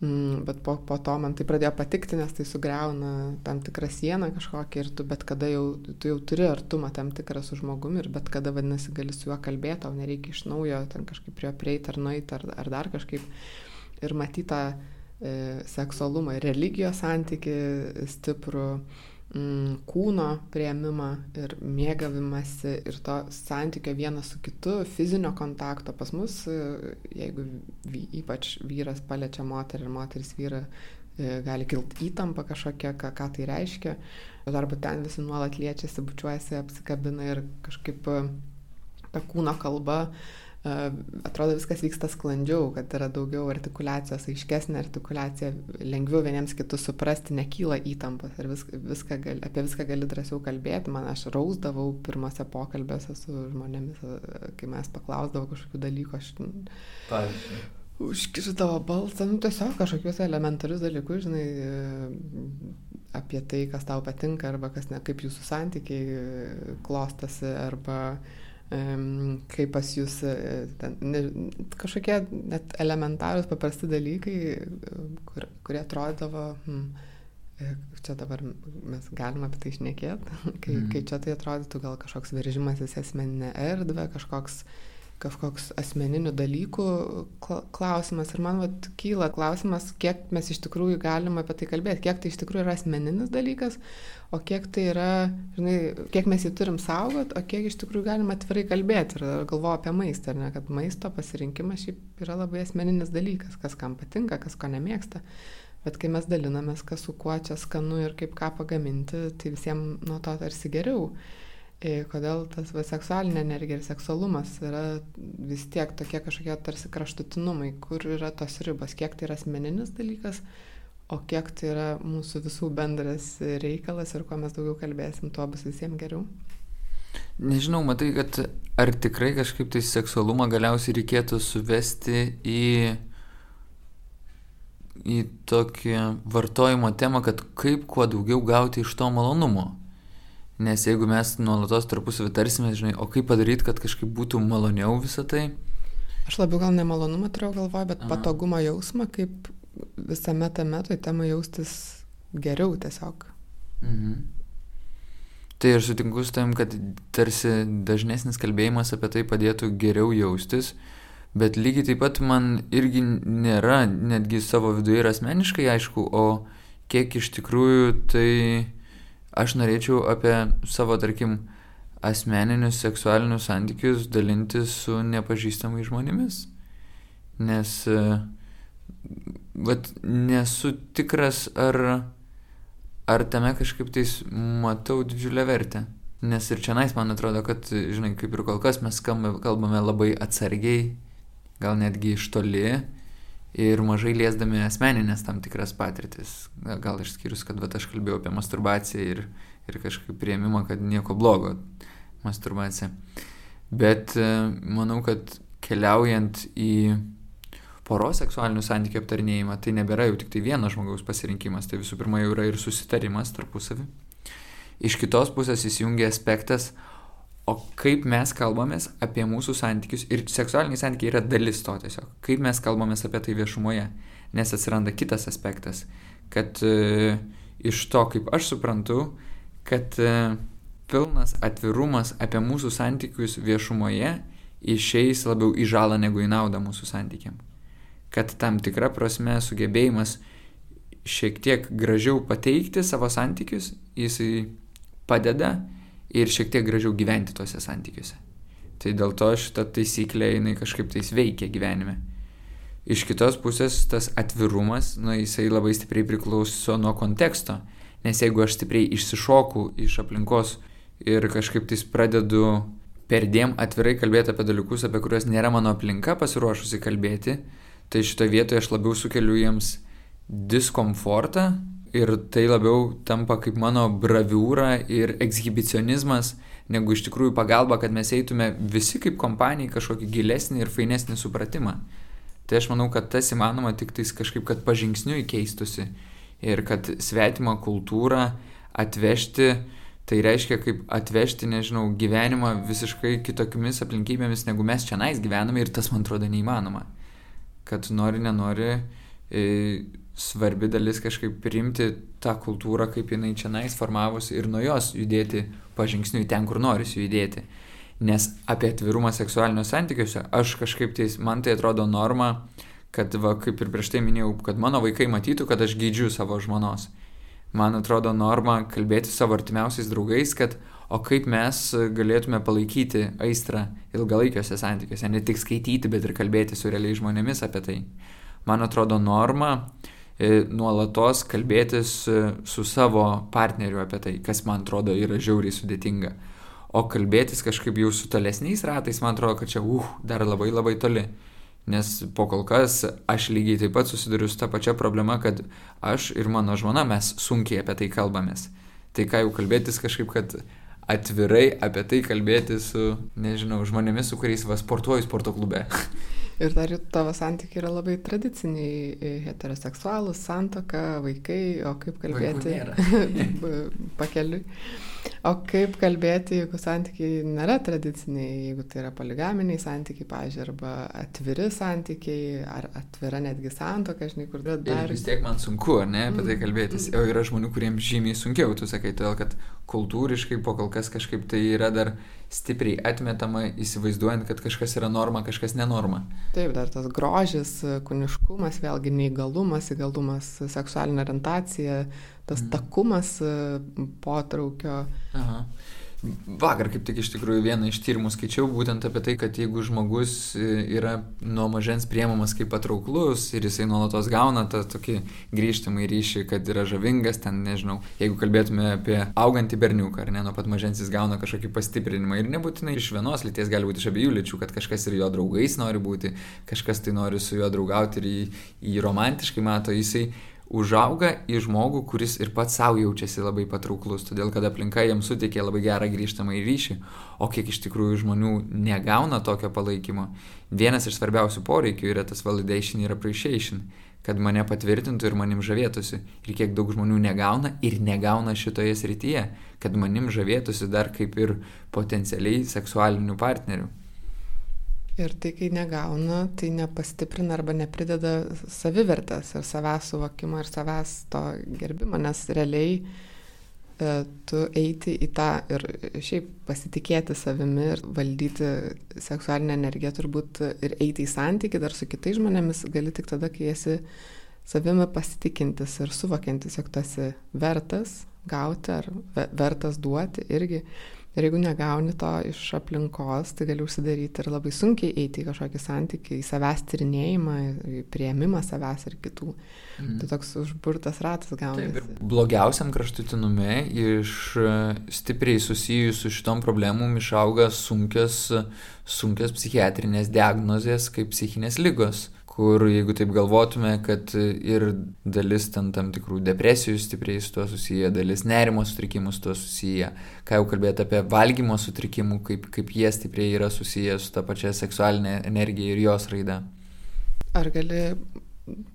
Mm, bet po, po to man tai pradėjo patikti, nes tai sugriauna tam tikrą sieną kažkokią ir tu bet kada jau, tu jau turi artumą tam tikrą su žmogumi ir bet kada vadinasi gali su juo kalbėti, tau nereikia iš naujo ten kažkaip prie jo prieiti ar nueiti ar, ar dar kažkaip. Ir matytą e, seksualumą, religijos santyki stiprų. Mm, kūno prieimimą ir mėgavimąsi ir to santykio vienas su kitu, fizinio kontakto pas mus, e, jeigu ypač vyras paliečia moterį ir moteris vyrą, e, gali kilti įtampa kažkokia, ką, ką tai reiškia. Arba ten visi nuolat liečiasi, bučiuojasi, apsikabina ir kažkaip ta kūno kalba atrodo viskas vyksta sklandžiau, kad yra daugiau artikulacijos, aiškesnė artikulacija, lengviau vieniems kitus suprasti, nekyla įtampos ir vis, viską gali, apie viską gali drąsiau kalbėti. Man aš rausdavau pirmose pokalbėse su žmonėmis, kai mes paklausdavau kažkokių dalykų. Aš... Pavyzdžiui. Užkišdavo balsą, nu, tiesiog kažkokius elementarius dalykus, žinai, apie tai, kas tau patinka, arba kas ne, kaip jūsų santykiai klostosi, arba uh, kaip pas jūs e, ten, ne, kažkokie net elementarūs, paprasti dalykai, kur, kurie atrodavo, hmm, e, čia dabar mes galime apie tai išnekėti, kai, mm. kai čia tai atrodytų gal kažkoks veržimas į asmeninę erdvę, kažkoks kažkoks asmeninių dalykų klausimas. Ir man vat, kyla klausimas, kiek mes iš tikrųjų galim apie tai kalbėti, kiek tai iš tikrųjų yra asmeninis dalykas, o kiek tai yra, žinai, kiek mes jį turim saugot, o kiek iš tikrųjų galim atvirai kalbėti. Ir galvoju apie maistą, ar ne, kad maisto pasirinkimas šiaip yra labai asmeninis dalykas, kas kam patinka, kas ko nemėgsta. Bet kai mes dalinamės, kas su kuo čia skanu ir kaip ką pagaminti, tai visiems nuo to tarsi geriau. Kodėl tas va, seksualinė energija ir seksualumas yra vis tiek tokie kažkokie tarsi kraštutinumai, kur yra tos ribos, kiek tai yra asmeninis dalykas, o kiek tai yra mūsų visų bendras reikalas ir kuo mes daugiau kalbėsim, tuo bus visiems geriau. Nežinau, matai, kad ar tikrai kažkaip tai seksualumą galiausiai reikėtų suvesti į, į tokį vartojimo temą, kad kaip kuo daugiau gauti iš to malonumo. Nes jeigu mes nuolatos tarpusavį tarsime, žinai, o kaip padaryti, kad kažkaip būtų maloniau visą tai? Aš labiau gal ne malonumą turėjau galvoje, bet Aha. patogumo jausmą, kaip visame tame toj temai jaustis geriau tiesiog. Mhm. Tai aš sutinku su tam, kad tarsi dažnesnis kalbėjimas apie tai padėtų geriau jaustis, bet lygiai taip pat man irgi nėra netgi savo viduje ir asmeniškai aišku, o kiek iš tikrųjų tai aš norėčiau apie savo, tarkim, asmeninius seksualinius santykius dalintis su nepažįstamais žmonėmis. Nes, vat, nesu tikras, ar, ar tame kažkaip tais matau didžiulę vertę. Nes ir čia nais man atrodo, kad, žinai, kaip ir kol kas mes kalbame labai atsargiai, gal netgi iš toli ir mažai liesdami asmeninės tam tikras patirtis. Gal išskyrus, kad vat, aš kalbėjau apie masturbaciją ir, ir kažkaip prieimimą, kad nieko blogo masturbacija. Bet e, manau, kad keliaujant į poros seksualinių santykių aptarnėjimą, tai nebėra jau tik tai vieno žmogaus pasirinkimas, tai visų pirma jau yra ir susitarimas tarpusavį. Iš kitos pusės įsijungia aspektas, o kaip mes kalbamės apie mūsų santykius ir seksualiniai santykiai yra dalis to tiesiog, kaip mes kalbamės apie tai viešumoje, nes atsiranda kitas aspektas, kad e, iš to, kaip aš suprantu, kad e, pilnas atvirumas apie mūsų santykius viešumoje išeis labiau į žalą negu į naudą mūsų santykiam. Kad tam tikra prasme sugebėjimas šiek tiek gražiau pateikti savo santykius, jisai padeda ir šiek tiek gražiau gyventi tuose santykiuose. Tai dėl to šita taisyklė jinai kažkaip tais veikia gyvenime. Iš kitos pusės tas atvirumas, nu, jisai labai stipriai priklauso nuo konteksto, nes jeigu aš stipriai išsišoku iš aplinkos ir kažkaip tais pradedu perdėm atvirai kalbėti apie dalykus, apie kuriuos nėra mano aplinka pasiruošusi kalbėti, tai šitoje vietoje aš labiau sukeliu jiems diskomfortą ir tai labiau tampa kaip mano braviūra ir ekshibicionizmas, negu iš tikrųjų pagalba, kad mes eitume visi kaip kompanija kažkokį gilesnį ir fainesnį supratimą. Tai aš manau, kad tas įmanoma tik tais kažkaip, kad pažingsniui keistusi ir kad svetimą kultūrą atvežti, tai reiškia kaip atvežti, nežinau, gyvenimą visiškai kitokiamis aplinkybėmis, negu mes čia nais gyvename ir tas man atrodo neįmanoma. Kad nori, nenori, e, svarbi dalis kažkaip priimti tą kultūrą, kaip jinai čia nais formavosi ir nuo jos judėti pažingsniui ten, kur norisi judėti. Nes apie atvirumą seksualinio santykiuose aš kažkaip tai, man tai atrodo norma, kad, va, kaip ir prieš tai minėjau, kad mano vaikai matytų, kad aš gydžiu savo žmonos. Man atrodo norma kalbėti savo artimiausiais draugais, kad o kaip mes galėtume palaikyti aistrą ilgalaikiuose santykiuose, ne tik skaityti, bet ir kalbėti su realiais žmonėmis apie tai. Man atrodo norma nuolatos kalbėtis e, su savo partneriu apie tai, kas man atrodo yra žiauriai sudėtinga. O kalbėtis kažkaip jau su tolesniais ratais, man atrodo, kad čia, uh, dar labai labai toli. Nes po kol kas aš lygiai taip pat susiduriu su ta pačia problema, kad aš ir mano žmona mes sunkiai apie tai kalbamės. Tai ką jau kalbėtis kažkaip, kad atvirai apie tai kalbėti su, nežinau, žmonėmis, su kuriais va sportuoju sporto klube. Ir dar tavo santykiai yra labai tradiciniai, e, heteroseksualūs, santoka, vaikai, o kaip kalbėti pakeliui. O kaip kalbėti, jeigu santykiai nėra tradiciniai, jeigu tai yra poligaminiai santykiai, pažiūrėjau, arba atviri santykiai, ar atvira netgi santoka, žinai, kur dar... Ir vis tiek man sunku, ne, apie tai kalbėtis. Mm. O yra žmonių, kuriems žymiai sunkiau, tu sakai, todėl kad kultūriškai po kol kas kažkaip tai yra dar stipriai atmetama, įsivaizduojant, kad kažkas yra norma, kažkas nenorma. Taip, dar tas grožis, kūniškumas, vėlgi neįgalumas, įgalumas, seksualinė orientacija, tas mhm. takumas e, potraukio. Aha. Vakar kaip tik iš tikrųjų vieną iš tyrimų skaičiau būtent apie tai, kad jeigu žmogus e, yra nuo mažens priemamas kaip patrauklus ir jisai nuolatos gauna tą tokį grįžtamą ryšį, kad yra žavingas, ten nežinau, jeigu kalbėtume apie augantį berniuką, ar ne, nuo pat mažens jis gauna kažkokį pastiprinimą ir nebūtinai iš vienos lyties, gali būti iš abiejų lyčių, kad kažkas ir jo draugais nori būti, kažkas tai nori su juo draugauti ir jį, jį romantiškai mato, jisai užauga į žmogų, kuris ir pats savo jaučiasi labai patrauklus, todėl kad aplinka jam suteikė labai gerą grįžtamą į ryšį, o kiek iš tikrųjų žmonių negauna tokio palaikymo. Vienas iš svarbiausių poreikių yra tas validation ir appreciation, kad mane patvirtintų ir manim žavėtųsi. Ir kiek daug žmonių negauna ir negauna šitoje srityje, kad manim žavėtųsi dar kaip ir potencialiai seksualinių partnerių. Ir tai, kai negauna, tai nepastiprina arba neprideda savivertės ir savęs suvokimo ir savęs to gerbimo, nes realiai e, tu eiti į tą ir šiaip pasitikėti savimi ir valdyti seksualinę energiją turbūt ir eiti į santyki dar su kitais žmonėmis gali tik tada, kai esi savimi pasitikintis ir suvokiantis, jog tu esi vertas gauti ar vertas duoti irgi. Ir jeigu negauni to iš aplinkos, tai gali užsidaryti ir labai sunkiai eiti į kažkokį santykį, į savęs tyrinėjimą, į prieimimą savęs ir kitų. Mm. Tai toks užburtas ratas gaunasi. Taip, blogiausiam kraštutinume iš e, stipriai susijusių šitom problemom išauga sunkios, sunkios psichiatrinės diagnozės kaip psichinės lygos kur jeigu taip galvotume, kad ir dalis ten tam tikrų depresijų stipriai su tuo susiję, dalis nerimo sutrikimų su tuo susiję, ką jau kalbėti apie valgymo sutrikimų, kaip, kaip jie stipriai yra susiję su ta pačia seksualinė energija ir jos raida. Ar gali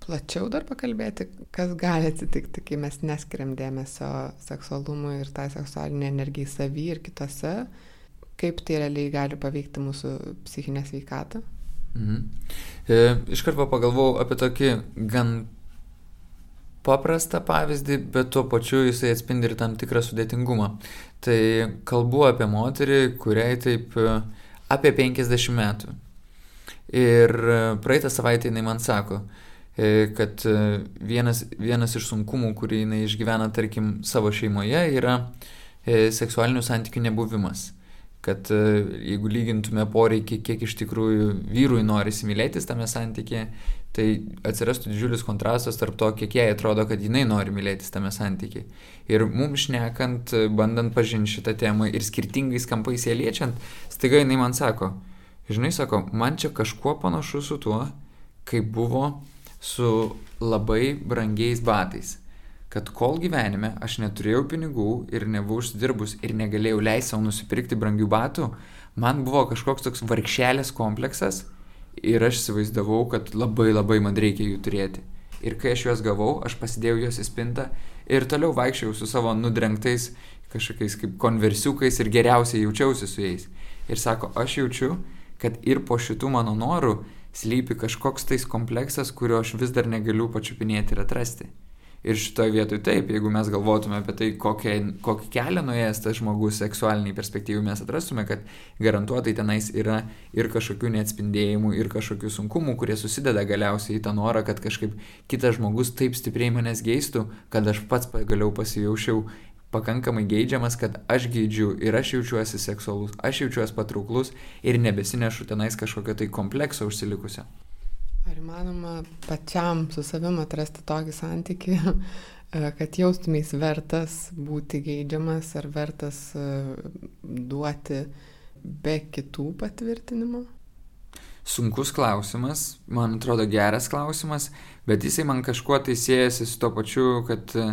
plačiau dar pakalbėti, kas gali atsitikti, kai mes neskiriam dėmesio seksualumui ir tai seksualinė energijai savy ir kitose, kaip tai realiai gali paveikti mūsų psichinę sveikatą? Mhm. E, iš karto pagalvojau apie tokį gan paprastą pavyzdį, bet tuo pačiu jisai atspindi ir tam tikrą sudėtingumą. Tai kalbu apie moterį, kuriai taip e, apie 50 metų. Ir e, praeitą savaitę jinai man sako, e, kad vienas, vienas iš sunkumų, kurį jinai išgyvena, tarkim, savo šeimoje, yra seksualinių santykių nebuvimas kad e, jeigu lygintume poreikį, kiek iš tikrųjų vyrui nori įsimylėtis tame santykėje, tai atsirastų didžiulis kontrastas tarp to, kiek jai atrodo, kad jinai nori mylėtis tame santykėje. Ir mums šnekant, bandant pažinti šitą temą ir skirtingais kampais ją liečiant, staiga jinai man sako, žinai, sako, man čia kažkuo panašu su tuo, kaip buvo su labai brangiais batais kad kol gyvenime aš neturėjau pinigų ir nebuvau užsidirbus ir negalėjau leisti savo nusipirkti brangių batų, man buvo kažkoks toks varkšelės kompleksas ir aš įsivaizdavau, kad labai labai man reikia jų turėti. Ir kai aš juos gavau, aš pasidėjau juos į spintą ir toliau vaikščiau su savo nudrengtais kažkokiais kaip konversiukais ir geriausiai jaučiausi su jais. Ir sako, aš jaučiu, kad ir po šitų mano norų slypi kažkoks tais kompleksas, kurio aš vis dar negaliu pačiupinėti ir atrasti. Ir šitoje vietoje taip, jeigu mes galvotume apie tai, kokią, kokį kelią nuėjęs tas žmogus seksualiniai perspektyvai, mes atrastume, kad garantuotai tenais yra ir kažkokių neatspindėjimų, ir kažkokių sunkumų, kurie susideda galiausiai į tą norą, kad kažkaip kitas žmogus taip stipriai manęs geistų, kad aš pats pagaliau pasijaučiau pakankamai geidžiamas, kad aš geidžiu ir aš jaučiuosi seksualus, aš jaučiuosi patrauklus ir nebesinešu tenais kažkokio tai komplekso užsilikusio. Ar įmanoma pačiam su savim atrasti tokį santyki, e, kad jaustumės vertas būti geidžiamas ar vertas e, duoti be kitų patvirtinimo? Sunkus klausimas, man atrodo geras klausimas, bet jisai man kažkuo tai siejasi su to pačiu, kad e,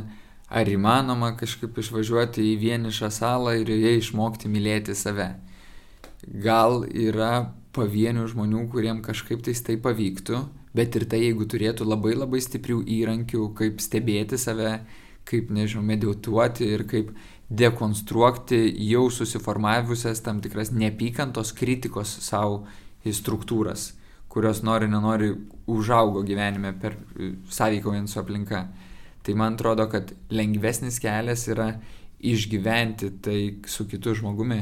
ar įmanoma kažkaip išvažiuoti į vienišą salą ir joje išmokti mylėti save. Gal yra pavienių žmonių, kuriem kažkaip tais tai pavyktų, bet ir tai, jeigu turėtų labai labai stiprių įrankių, kaip stebėti save, kaip, nežinau, medituoti ir kaip dekonstruoti jau susiformavusias tam tikras neapykantos kritikos savo struktūras, kurios nori, nenori užaugo gyvenime per sąveikaujant su aplinka. Tai man atrodo, kad lengvesnis kelias yra išgyventi tai su kitu žmogumi.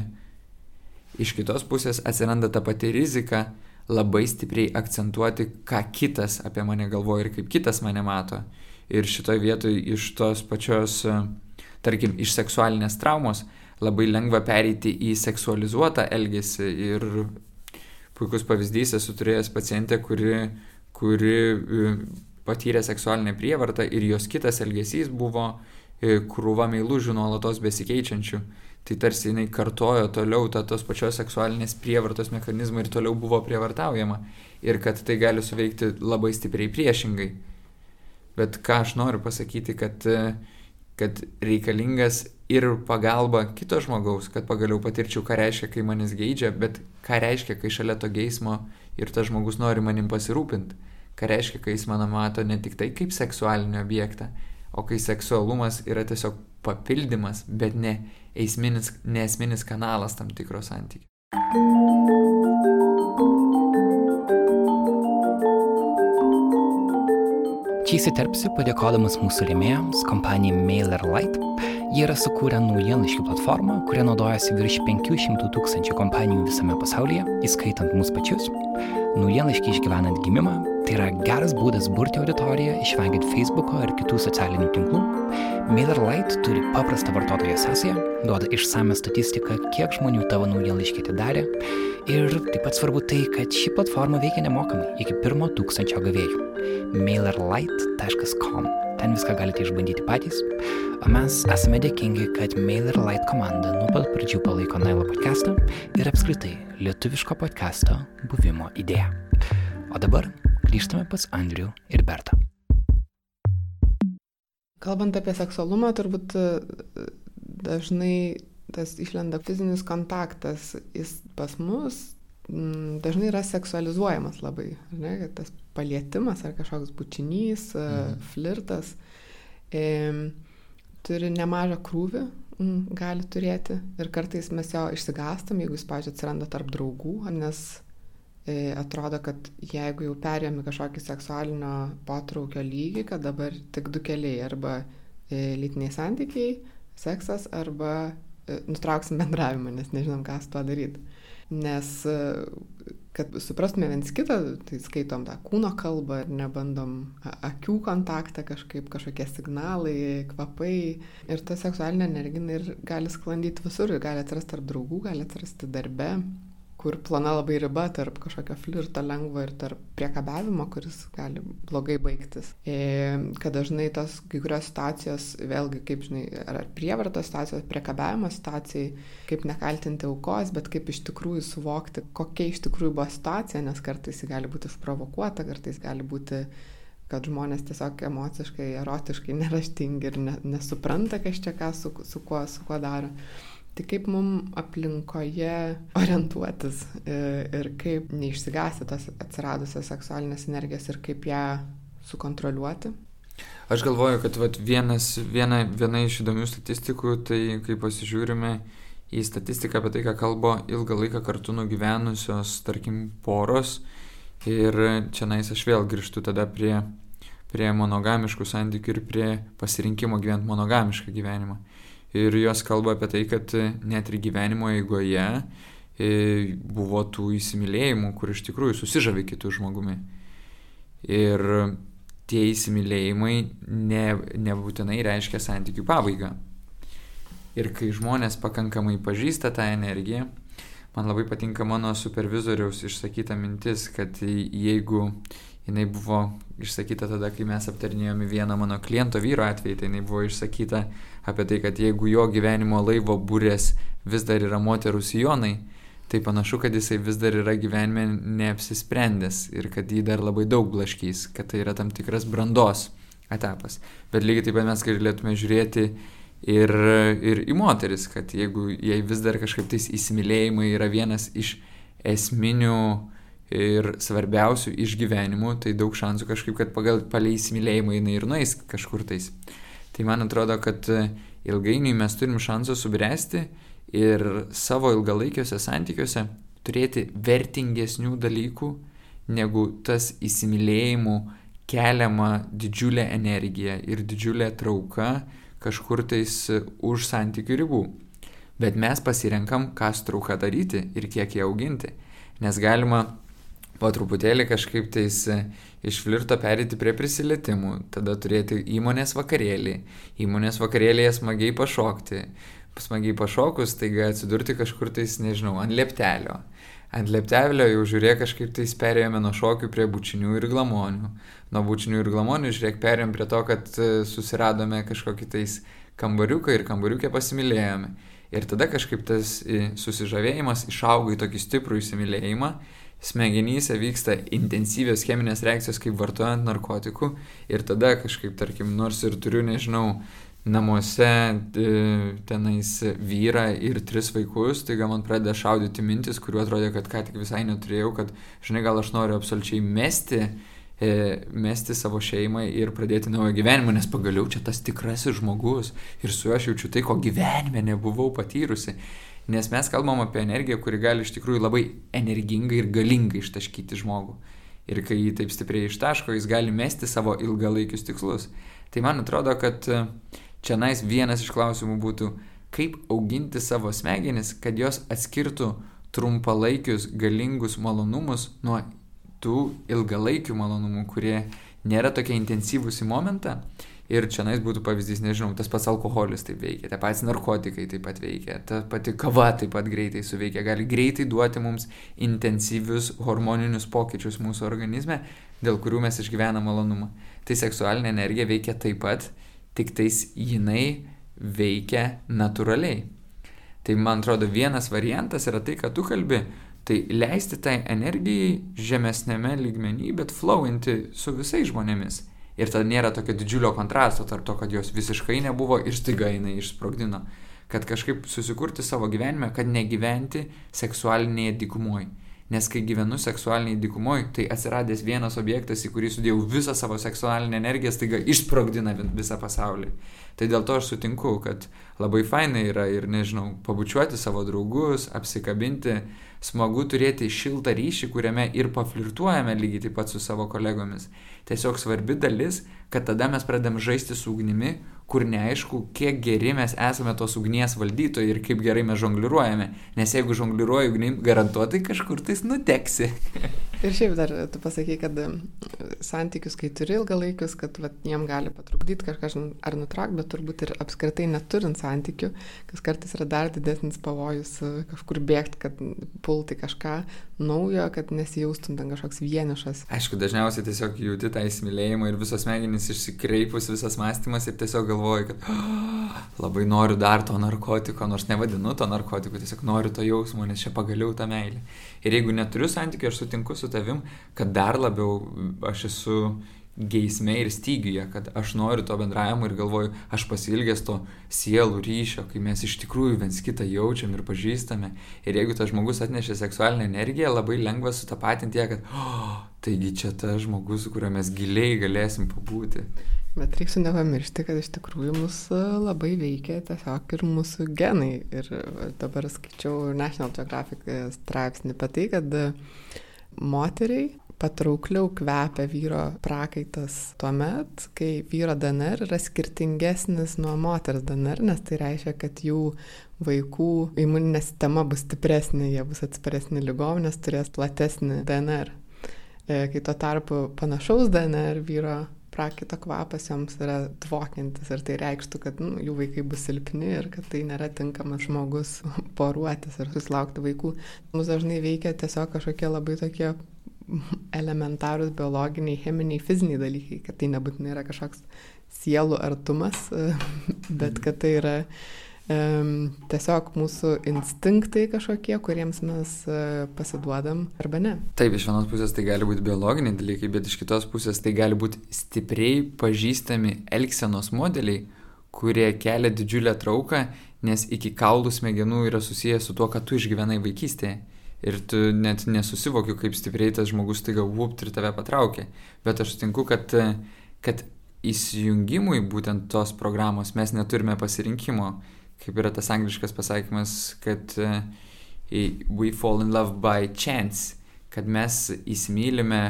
Iš kitos pusės atsiranda ta pati rizika labai stipriai akcentuoti, ką kitas apie mane galvoja ir kaip kitas mane mato. Ir šitoje vietoje iš tos pačios uh, tarkim, iš seksualinės traumos labai lengva pereiti į seksualizuotą elgesį ir puikus pavyzdys esu turėjęs pacientę, kuri, kuri e, patyrė seksualinę prievartą ir jos kitas elgesys buvo e, krūva meilužių nuolatos besikeičiančių. Tai tarsi jinai kartojo toliau tą tos pačios seksualinės prievartos mechanizmą ir toliau buvo prievartaujama. Ir kad tai gali suveikti labai stipriai priešingai. Bet ką aš noriu pasakyti, kad uh, kad reikalingas ir pagalba kito žmogaus, kad pagaliau patirčiau, ką reiškia, kai manęs geidžia, bet ką reiškia, kai šalia to geismo ir tas žmogus nori manim pasirūpinti, ką reiškia, kai jis mano mato ne tik tai kaip seksualinį objektą, o kai seksualumas yra tiesiog papildymas, bet ne esminis, ne esminis kanalas tam tikro santykių. Čia įsiterpsiu padėkodamas mūsų rėmėjams, kompanijai MailerLite. Jie yra sukūrę naujienlaiškių platformą, kuria naudojasi virš 500 tūkstančių kompanijų visame pasaulyje, įskaitant mūsų pačius. Naujienlaiškiai išgyvenant gimimą - tai yra geras būdas burti auditoriją, išvengiant Facebook'o ir kitų socialinių tinklų. MailerLite turi paprastą vartotojo sąsają, duoda išsame statistiką, kiek žmonių tavo naujienlaiškį atidarė. Ir taip pat svarbu tai, kad ši platforma veikia nemokamai iki pirmo tūkstančio gavėjų mailerlight.com. Ten viską galite išbandyti patys. O mes esame dėkingi, kad MailerLight komanda nuo pat pradžių palaiko Nailo podcastą ir apskritai lietuviško podcasto buvimo idėją. O dabar grįžtame pas Andrių ir Bertą. Kalbant apie seksualumą, turbūt dažnai tas išlenda fizinis kontaktas, jis pas mus Mm, dažnai yra seksualizuojamas labai, ne, kad tas palietimas ar kažkoks bučinys, e, mhm. flirtas e, turi nemažą krūvį, m, mm, gali turėti ir kartais mes jo išsigastam, jeigu jis, pažiūrėjau, atsiranda tarp draugų, nes e, atrodo, kad jeigu jau perėjome kažkokį seksualinio potraukio lygį, kad dabar tik du keliai arba e, lytiniai santykiai, seksas arba e, nutrauksim bendravimą, nes nežinom, ką su tuo daryti. Nes, e, kad suprastume viens kitą, tai skaitom tą kūno kalbą ir nebandom akių kontaktą kažkaip, kažkokie signalai, kvapai. Ir ta seksualinė energija ir gali sklandyti visur, gali atsirasti tarp draugų, gali atsirasti darbe, kur plona labai riba tarp kažkokio flirto lengvo ir tarp priekabiavimo, kuris gali blogai baigtis. E, kad dažnai tos kai kurios situacijos, vėlgi, kaip žinai, ar prievartos situacijos, priekabiavimo situacijai, kaip nekaltinti aukos, bet kaip iš tikrųjų suvokti, kokia iš tikrųjų buvo situacija, nes kartais ji gali būti išprovokuota, kartais gali būti kad žmonės tiesiog emociškai, erotiškai neraštingi ir ne, nesupranta, kas čia ką su, su, kuo, su kuo daro. Tai kaip mum aplinkoje orientuotis ir, ir kaip neišsigąsti tos atsiradusios seksualinės energijos ir kaip ją sukontroliuoti? Aš galvoju, kad vat, vienas, viena, viena iš įdomių statistikų, tai kai pasižiūrime į statistiką apie tai, ką kalba ilgą laiką kartu nugyvenusios, tarkim, poros, ir čia nais aš vėl grįžtu tada prie, prie monogamiškų santykių ir prie pasirinkimo gyventi monogamišką gyvenimą ir jos kalba apie tai, kad net ir gyvenimo eigoje e, buvo tų įsimylėjimų, kur iš tikrųjų susižavi kitų žmogumi. Ir tie įsimylėjimai ne, nebūtinai reiškia santykių pabaigą. Ir kai žmonės pakankamai pažįsta tą energiją, man labai patinka mano supervizoriaus išsakyta mintis, kad jeigu jinai buvo išsakyta tada, kai mes aptarinėjome vieną mano kliento vyro atvejį, tai jinai buvo išsakyta apie tai, kad jeigu jo gyvenimo laivo būrės vis dar yra moterų sijonai, tai panašu, kad jisai vis dar yra gyvenime neapsisprendęs ir kad jį dar labai daug blaškys, kad tai yra tam tikras brandos etapas. Bet lygiai taip pat mes galėtume žiūrėti ir, ir į moteris, kad jeigu jai vis dar kažkaip tais įsimylėjimai yra vienas iš esminių ir svarbiausių išgyvenimų, tai daug šansų kažkaip, kad pagal palei įsimylėjimą jinai ir nueis kažkur tais. Tai man atrodo, kad e, ilgainiui mes turim šansą subręsti ir savo ilgalaikiuose santykiuose turėti vertingesnių dalykų negu tas įsimylėjimų keliama didžiulė energija ir didžiulė trauka kažkur tais už santykių ribų. Bet mes pasirenkam, ką su trauka daryti ir kiek ją auginti. Nes galima po truputėlį kažkaip tais iš flirto perėti prie prisilietimų, tada turėti įmonės vakarėlį, įmonės vakarėlėje smagiai pašokti, smagiai pašokus, taiga atsidurti kažkur tais, nežinau, ant leptelio. Ant leptelio jau žiūrėk kažkaip tais perėjome nuo šokių prie bučinių ir glamonių. Nuo bučinių ir glamonių žiūrėk perėjom prie to, kad e, susiradome kažkokį tais kambariuką ir kambariukę pasimylėjome. Ir tada kažkaip tas e, susižavėjimas išauga į tokį stiprų įsimylėjimą smegenyse vyksta intensyvios cheminės reakcijos kaip vartojant narkotikų ir tada kažkaip, tarkim, nors ir turiu, nežinau, namuose e, tenais vyrą ir tris vaikus, tai gal man pradeda šaudyti mintis, kuriuo atrodė, kad ką tik visai neturėjau, kad, žinai, gal aš noriu absoliučiai mesti, e, mesti savo šeimą ir pradėti naują gyvenimą, nes pagaliau čia tas tikrasis žmogus ir su juo aš jaučiu tai, ko gyvenime nebuvau patyrusi. Nes mes kalbam apie energiją, kuri gali iš tikrųjų labai energingai ir galingai ištaškyti žmogų. Ir kai jį taip stipriai ištaško, jis gali mesti savo ilgalaikius tikslus. Tai man atrodo, kad Čia nais vienas iš klausimų būtų, kaip auginti savo smegenis, kad jos atskirtų trumpalaikius galingus malonumus nuo tų ilgalaikių malonumų, kurie nėra tokie intensyvūs į momentą. Ir čia nais būtų pavyzdys, nežinau, tas pats alkoholis taip veikia, tie patys narkotikai taip pat veikia, ta pati kava taip pat greitai suveikia, gali greitai duoti mums intensyvius hormoninius pokyčius mūsų organizme, dėl kurių mes išgyvename malonumą. Tai seksualinė energija veikia taip pat tik tais jinai veikia natūraliai. Tai man atrodo vienas variantas yra tai, kad tu kalbi, tai leisti tai energijai žemesnėme lygmenyje, bet flowinti su visais žmonėmis. Ir tada nėra tokio didžiulio kontrasto tarp to, kad jos visiškai nebuvo ir staiga jinai išsprogdino. Kad kažkaip susikurti savo gyvenime, kad negyventi seksualinėje dykumoje. Nes kai gyvenu seksualiniai dykumoje, tai atsiradęs vienas objektas, į kurį sudėjau visą savo seksualinę energiją, staiga išsprogdina visą pasaulį. Tai dėl to aš sutinku, kad labai fainai yra ir, nežinau, pabučiuoti savo draugus, apsikabinti, smagu turėti šiltą ryšį, kuriame ir paflirtuojame lygiai taip pat su savo kolegomis. Tiesiog svarbi dalis, kad tada mes pradedam žaisti su ugnimi, kur neaišku, kiek geri mes esame tos ugnies valdytojai ir kaip gerai mes žongliruojame. Nes jeigu žongliruoji ugnim, garantuotai kažkur tais nuteksi. ir šiaip dar tu pasakai, kad santykius, kai turi ilgalaikius, kad vat, jiem gali patrukdyti kažką ar nutraukti, bet turbūt ir apskritai neturint santykių, kas kartais yra dar didesnis pavojus kažkur bėgti, kad pulti kažką naujo, kad nesijaustum ten kažkoks vienišas. Aišku, dažniausiai tiesiog jauti tą įsimylėjimą ir visos smegenys išsikreipus, visas mąstymas ir tiesiog galvoji, kad oh, labai noriu dar to narkotiko, nors nevadinu to narkotiku, tiesiog noriu to jausmo, nes čia pagaliau ta meilė. Ir jeigu neturiu santykių, aš sutinku su tavim, kad dar labiau aš esu geisme ir stygiuje, kad aš noriu to bendravimo ir galvoju, aš pasilgęs to sielų ryšio, kai mes iš tikrųjų viens kitą jaučiam ir pažįstame. Ir jeigu tas žmogus atnešė seksualinę energiją, labai lengva sutapatinti ją, kad, oh, taigi čia tas žmogus, su kuriuo mes giliai galėsim pabūti. Bet reiktų nepamiršti, kad iš tikrųjų mus labai veikia tiesiog ir mūsų genai. Ir dabar skaičiau National Geographic straipsnį apie tai, kad moteriai patraukliau kvepia vyro prakaitas tuo met, kai vyro DNR yra skirtingesnis nuo moters DNR, nes tai reiškia, kad jų vaikų imuninė sistema bus stipresnė, jie bus atsparesni lygom, nes turės platesnį DNR. Kai tuo tarpu panašaus DNR vyro prakaito kvapas joms yra dvokiantis ir tai reikštų, kad nu, jų vaikai bus silpni ir kad tai nėra tinkamas žmogus poruotis ir susilaukti vaikų. Mus dažnai veikia tiesiog kažkokie labai tokie elementarūs biologiniai, cheminiai, fiziniai dalykai, kad tai nebūtinai yra kažkoks sielų artumas, bet kad tai yra um, tiesiog mūsų instinktai kažkokie, kuriems mes uh, pasiduodam arba ne. Taip, iš vienos pusės tai gali būti biologiniai dalykai, bet iš kitos pusės tai gali būti stipriai pažįstami elgsenos modeliai, kurie kelia didžiulę trauką, nes iki kaulų smegenų yra susijęs su tuo, kad tu išgyvenai vaikystėje. Ir tu net nesusivokiu, kaip stipriai tas žmogus taiga vupt ir tave patraukė. Bet aš sutinku, kad, kad įsijungimui būtent tos programos mes neturime pasirinkimo. Kaip yra tas angliškas pasakymas, kad uh, we fall in love by chance, kad mes įsimylime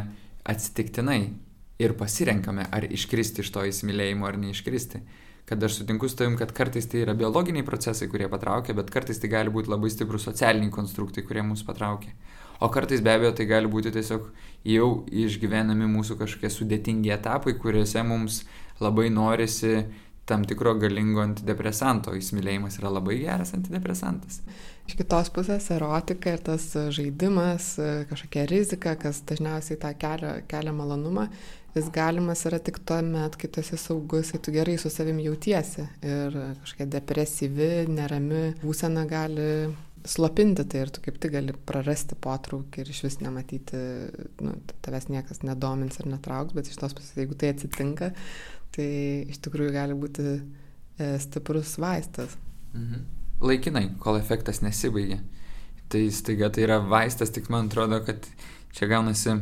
atsitiktinai ir pasirenkame, ar iškristi iš to įsimylėjimo ar neiškristi. Kad aš sutinku su tavim, kad kartais tai yra biologiniai procesai, kurie patraukia, bet kartais tai gali būti labai stiprus socialiniai konstruktai, kurie mus patraukia. O kartais be abejo tai gali būti tiesiog jau išgyvenami mūsų kažkokie sudėtingi etapai, kuriuose mums labai norisi tam tikro galingo antidepresanto. Įsimylėjimas yra labai geras antidepresantas. Iš kitos pusės erotika ir tas žaidimas, kažkokia rizika, kas dažniausiai tą kelia, kelia malonumą, jis galimas yra tik tuo met, kai tu esi saugus, kai tu gerai su savimi jautiesi. Ir kažkokia depresyvi, nerami būsena gali slopinti tai ir tu kaip tik gali prarasti potraukį ir iš vis nematyti, nu, tavęs niekas nedomins ar netrauks, bet iš tos pusės, jeigu tai atsitinka, tai iš tikrųjų gali būti e, stiprus vaistas. Mhm laikinai, kol efektas nesibaigia. Tai staiga tai yra vaistas, tik man atrodo, kad čia gaunasi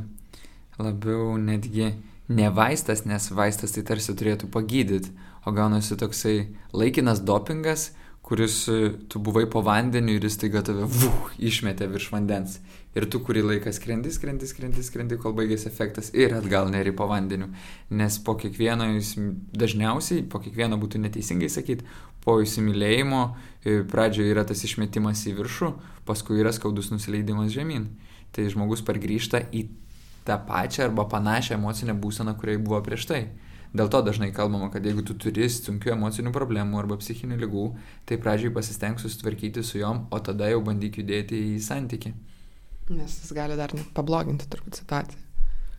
labiau netgi ne vaistas, nes vaistas tai tarsi turėtų pagydyti, o gaunasi toksai laikinas dopingas, kuris e, tu buvai po vandeniu ir jis taiga tave vuh, išmetė virš vandens. Ir tu kurį laiką skrendi, skrendi, skrendi, skrendi, kol baigėsi efektas ir atgal neri po vandeniu. Nes po kiekvieno, dažniausiai, po kiekvieno būtų neteisingai sakyti, po įsimylėjimo e, pradžioje yra tas išmetimas į viršų, paskui yra skaudus nusileidimas žemyn. Tai žmogus pargrįžta į tą pačią arba panašią emocinę būseną, kurioje buvo prieš tai. Dėl to dažnai kalbama, kad jeigu tu turi sunkių emocinių problemų arba psichinių lygų, tai pradžiai pasisteng susitvarkyti su jom, o tada jau bandyk judėti į santyki. Nes jis gali dar net pabloginti turbūt situaciją.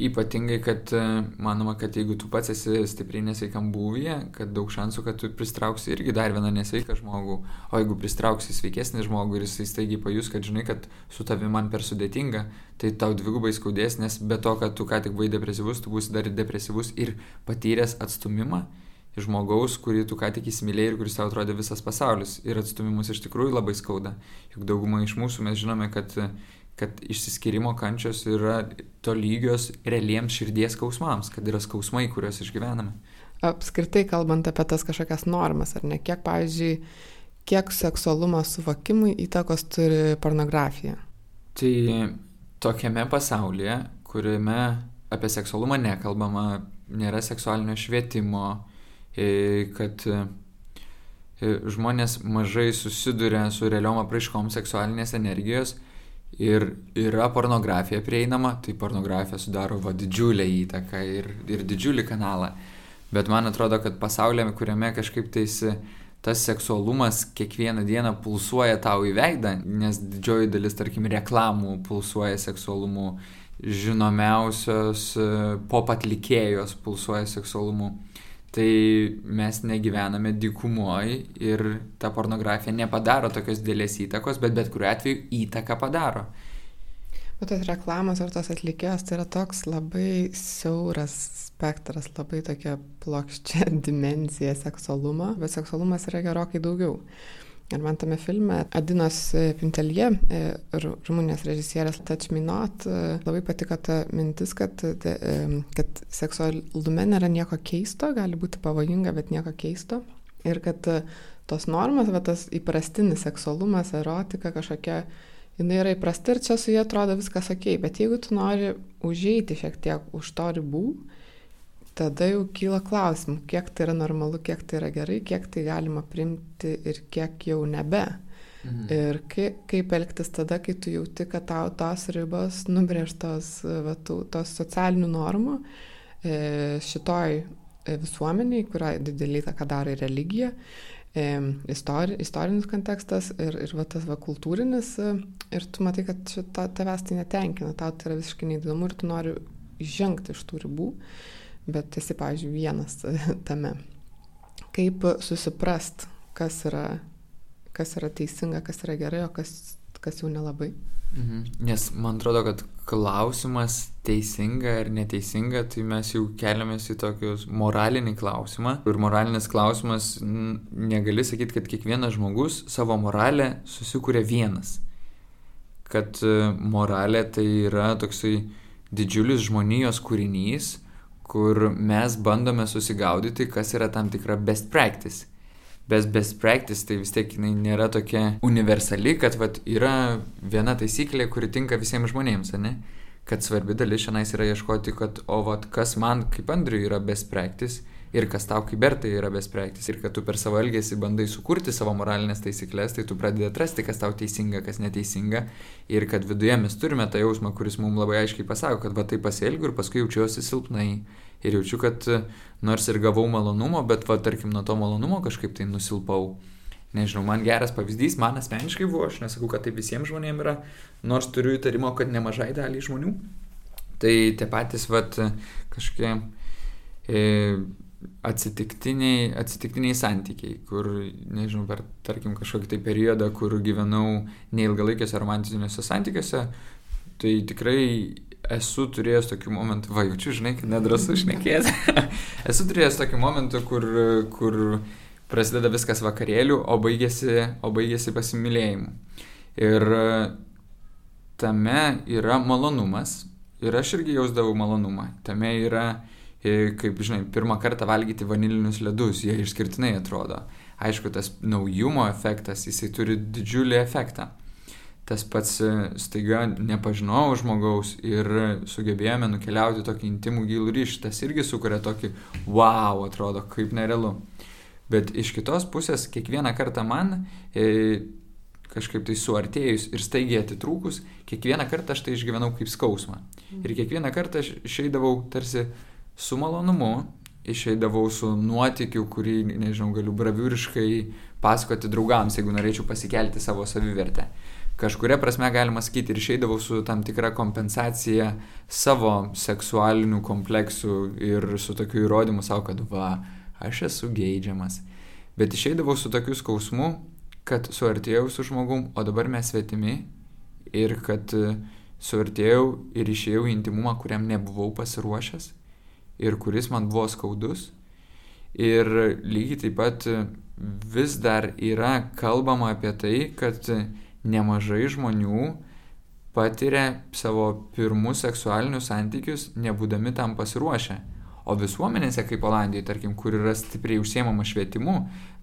Ypatingai, kad e, manoma, kad jeigu tu pats esi stipriai nesveikam būvyje, kad daug šansų, kad tu pristrauksi irgi dar vieną nesveiką žmogų, o jeigu pristrauksi sveikesnį žmogų ir jisai staigiai pajus, kad žinai, kad su tavimi man per sudėtinga, tai tau dvigubai skaudės, nes be to, kad tu ką tik buvai depresyvus, tu būsi dar ir depresyvus ir patyręs atstumimą žmogaus, kurį tu ką tik įsimylėjai ir kuris tau atrodė visas pasaulis. Ir atstumimus iš tikrųjų labai skauda. Juk dauguma iš mūsų mes žinome, kad kad išsiskyrimo kančios yra tolygios realiems širdies skausmams, kad yra skausmai, kuriuos išgyvename. Apskritai kalbant apie tas kažkokias normas, ar ne, kiek, pavyzdžiui, kiek seksualumo suvokimui įtakos turi pornografija? Tai tokiame pasaulyje, kuriame apie seksualumą nekalbama, nėra seksualinio švietimo, e, kad e, žmonės mažai susiduria su realiom apraiškom seksualinės energijos, ir yra pornografija prieinama, tai pornografija sudaro va didžiulę įtaką ir, ir didžiulį kanalą. Bet man atrodo, kad pasaulyje, kuriame kažkaip tais tas seksualumas kiekvieną dieną pulsuoja tau į veidą, nes didžioji dalis, tarkim, reklamų pulsuoja seksualumu, žinomiausios pop atlikėjos pulsuoja seksualumu tai mes negyvename dykumoj ir ta pornografija nepadaro tokios didelės įtakos, bet bet kuriuo atveju įtaką padaro. Bet tos reklamos ar tos atlikėjos tai yra toks labai siauras spektras, labai tokia plokščia dimensija seksualumo, bet seksualumas yra gerokai daugiau. Ir man tame filme Adinos Pintelie, e, rumunės režisierės Touch Me Not, e, labai patiko ta mintis, kad, e, kad seksualume nėra nieko keisto, gali būti pavojinga, bet nieko keisto. Ir kad tos normas, va, tas įprastinis seksualumas, erotika kažkokia, jinai yra įprasta ir čia su jie atrodo viskas ok, bet jeigu tu nori užeiti šiek tiek už to ribų, tada jau kyla klausimų, kiek tai yra normalu, kiek tai yra gerai, kiek tai galima primti ir kiek jau nebe. Mhm. Ir kaip, kaip elgtis tada, kai tu jauti, kad tau tos ribos nubrėžtos va, tų, tos socialinių normų e, šitoj e, visuomeniai, kurią didelį įtaką daro ir religija, e, istori, istorinis kontekstas ir, ir va, tas va, kultūrinis. Ir tu matai, kad šita, tavęs tai netenkina, tau tai yra visiškai neįdomu ir tu nori žengti iš tų ribų. E, bet esi, pavyzdžiui, vienas tame. Kaip susiprast, kas yra, kas yra teisinga, kas yra gerai, o kas, kas jau nelabai. Mhm. Nes man atrodo, kad klausimas teisinga ar neteisinga, tai mes jau keliamės į tokius moralinį klausimą. Ir moralinis klausimas, negali sakyti, kad kiekvienas žmogus savo moralę susikūrė vienas. Kad e, moralė tai yra toksai didžiulis žmonijos kūrinys, kur mes bandome susigaudyti, kas yra tam tikra best practice. Best best practice tai vis tiek jinai nėra tokia universali, kad vat, yra viena taisyklė, kuri tinka visiems žmonėms, ne? Kad svarbi dalis šiandien yra ieškoti, kad o vat, kas man kaip Andriui yra best practice ir kas tau kaip Bertai yra best practice. Ir kad tu per savo elgesį bandai sukurti savo moralinės taisyklės, tai tu pradedi atrasti, kas tau teisinga, kas neteisinga. Ir kad viduje mes turime tą jausmą, kuris mums labai aiškiai pasako, kad va tai pasielgiu ir paskui jaučiuosi silpnai. Ir jaučiu, kad nors ir gavau malonumo, bet va tarkim nuo to malonumo kažkaip tai nusilpau. Nežinau, man geras pavyzdys, man asmeniškai buvo, aš nesakau, kad tai visiems žmonėms yra, nors turiu įtarimo, kad nemažai dalį žmonių. Tai tie patys, va, kažkokie e, atsitiktiniai, atsitiktiniai santykiai, kur, nežinau, per, tarkim, kažkokį tai periodą, kur gyvenau neilgalaikiuose romantiniuose santykiuose, tai tikrai esu turėjęs tokių momentų, va, jaučiu, žinai, kad nedrasu šnekėti. esu turėjęs tokių momentų, kur, kur prasideda viskas vakarėliu, o baigėsi, o baigėsi pasimylėjimu. Ir tame yra malonumas, ir aš irgi jausdavau malonumą. Tame yra kaip, žinai, pirmą kartą valgyti vanilinius ledus, jie išskirtinai atrodo. Aišku, tas naujumo efektas, jisai turi didžiulį efektą. Tas pats e, staiga nepažinojau žmogaus ir sugebėjome nukeliauti tokį intimų gilų ryšį, tas irgi sukuria tokį wow, atrodo, kaip nerealu. Bet iš kitos pusės, kiekvieną kartą man e, kažkaip tai suartėjus ir staigiai atitrūkus, kiekvieną kartą aš tai išgyvenau kaip skausmą. Ir kiekvieną kartą aš išeidavau tarsi su malonumu išeidavau su nuotikiu, kurį, nežinau, galiu braviūriškai pasakoti draugams, jeigu norėčiau pasikelti savo savivertę. Kažkuria prasme galima sakyti ir išeidavau su tam tikra kompensacija savo seksualinių kompleksų ir su tokiu įrodymu savo, kad va, aš esu geidžiamas. Bet išeidavau su tokiu skausmu, kad suartėjau su žmogum, o dabar mes svetimi ir kad suartėjau ir išėjau į intimumą, kuriam nebuvau pasiruošęs ir kuris man buvo skaudus. Ir lygiai taip pat vis dar yra kalbama apie tai, kad nemažai žmonių patiria savo pirmus seksualinius santykius, nebūdami tam pasiruošę. O visuomenėse, kaip Olandijoje, tarkim, kur yra stipriai užsiemama švietimu,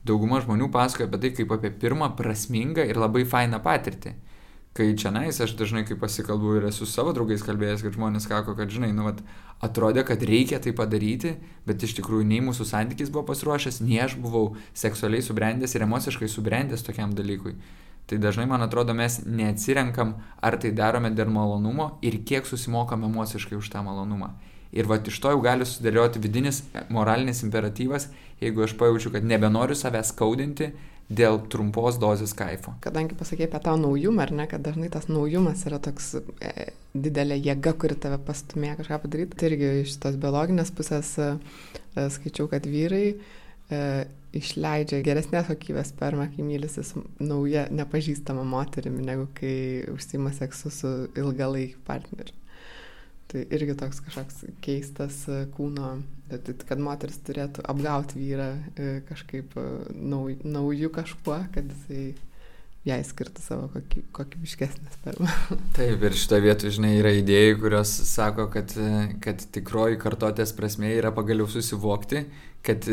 dauguma žmonių pasakoja apie tai kaip apie pirmą prasmingą ir labai fainą patirtį kai čianais aš dažnai, kai pasikalbu ir esu savo draugais kalbėjęs, kad žmonės sako, kad žinai, nu, vat, atrodė, kad reikia tai padaryti, bet iš tikrųjų nei mūsų santykis buvo pasiruošęs, nei aš buvau seksualiai subrendęs ir emociškai subrendęs tokiam dalykui. Tai dažnai, man atrodo, mes neatsirenkam, ar tai darome dėl malonumo ir kiek susimokam emociškai už tą malonumą. Ir va iš to jau gali susidėlioti vidinis moralinis imperatyvas, jeigu aš pajaučiu, kad nebenoriu savęs skaudinti, dėl trumpos dozės kaifo. Kadangi pasakė apie tą naujumą, ar ne, kad dažnai tas naujumas yra toks e, didelė jėga, kuri tave pastumė kažką padaryti, tai irgi iš tos biologinės pusės e, e, skaičiau, kad vyrai e, išleidžia geresnės kokybės spermą, kai mylisi su nauja nepažįstama moterimi, negu kai užsima seksu su ilgalaikiu partneriu. Tai irgi toks kažkoks keistas e, kūno, kad moteris turėtų apgauti vyrą e, kažkaip e, nauj, naujų kažkuo, kad jisai jai skirtų savo koky, kokybiškesnę spermą. Taip, ir šitoje vietoje, žinai, yra idėjų, kurios sako, kad, kad tikroji kartotės prasme yra pagaliau susivokti, kad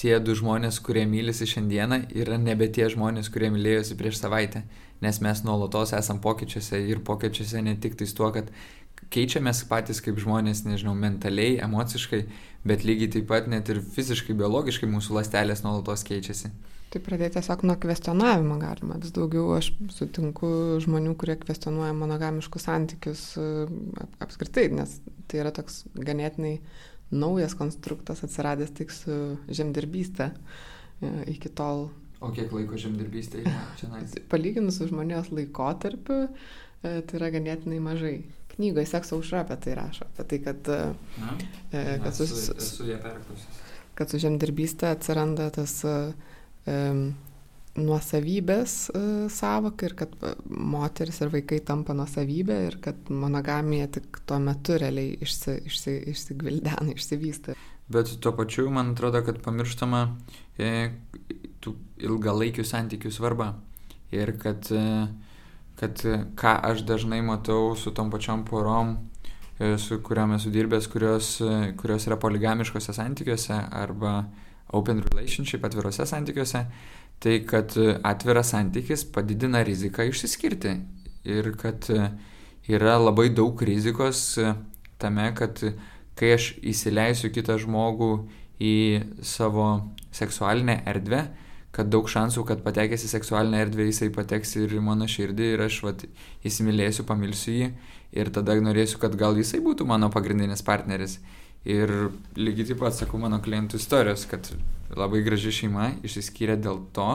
tie du žmonės, kurie mylisi šiandieną, yra nebe tie žmonės, kurie mylėjosi prieš savaitę, nes mes nuolatos esam pokyčiuose ir pokyčiuose ne tik tais tuo, kad keičiamės patys kaip žmonės, nežinau, mentaliai, emociškai, bet lygiai taip pat net ir fiziškai, biologiškai mūsų lastelės nuolatos keičiasi. Tai pradėti tiesiog nuo kvestionavimo galima. Vis daugiau aš sutinku žmonių, kurie kvestionuoja monogamiškus santykius apskritai, nes tai yra toks ganėtinai naujas konstruktas atsiradęs tik su žemdirbystė. E, iki tol. O kiek laiko žemdirbystė čia? Palyginus su žmonijos laikotarpiu, e, tai yra ganėtinai mažai knygoje sekso užra apie tai rašo, apie tai, kad, Na, e, kad, su, esu, esu kad su žemdirbystė atsiranda tas um, nuosavybės savoka ir kad moteris ir vaikai tampa nuosavybė ir kad monogamija tik tuo metu realiai išsi, išsi, išsigvildena, išsivysta. Bet tuo pačiu, man atrodo, kad pamirštama e, tų ilgalaikių santykių svarba. Ir kad e, kad e, ką aš dažnai matau su tom pačiom porom, e, su kuriuom esu dirbęs, kurios, e, kurios yra poligamiškose santykiuose arba open relationship atvirose santykiuose, tai kad atviras santykis padidina riziką išsiskirti ir kad yra labai daug rizikos tame, kad kai aš įsileisiu kitą žmogų į savo seksualinę erdvę, kad daug šansų, kad patekęs į seksualinę erdvę jisai pateks ir į mano širdį ir aš vat, įsimylėsiu, pamilsiu jį ir tada norėsiu, kad gal jisai būtų mano pagrindinis partneris. Ir lygiai taip pat sakau mano klientų istorijos, kad labai graži šeima išsiskyrė dėl to,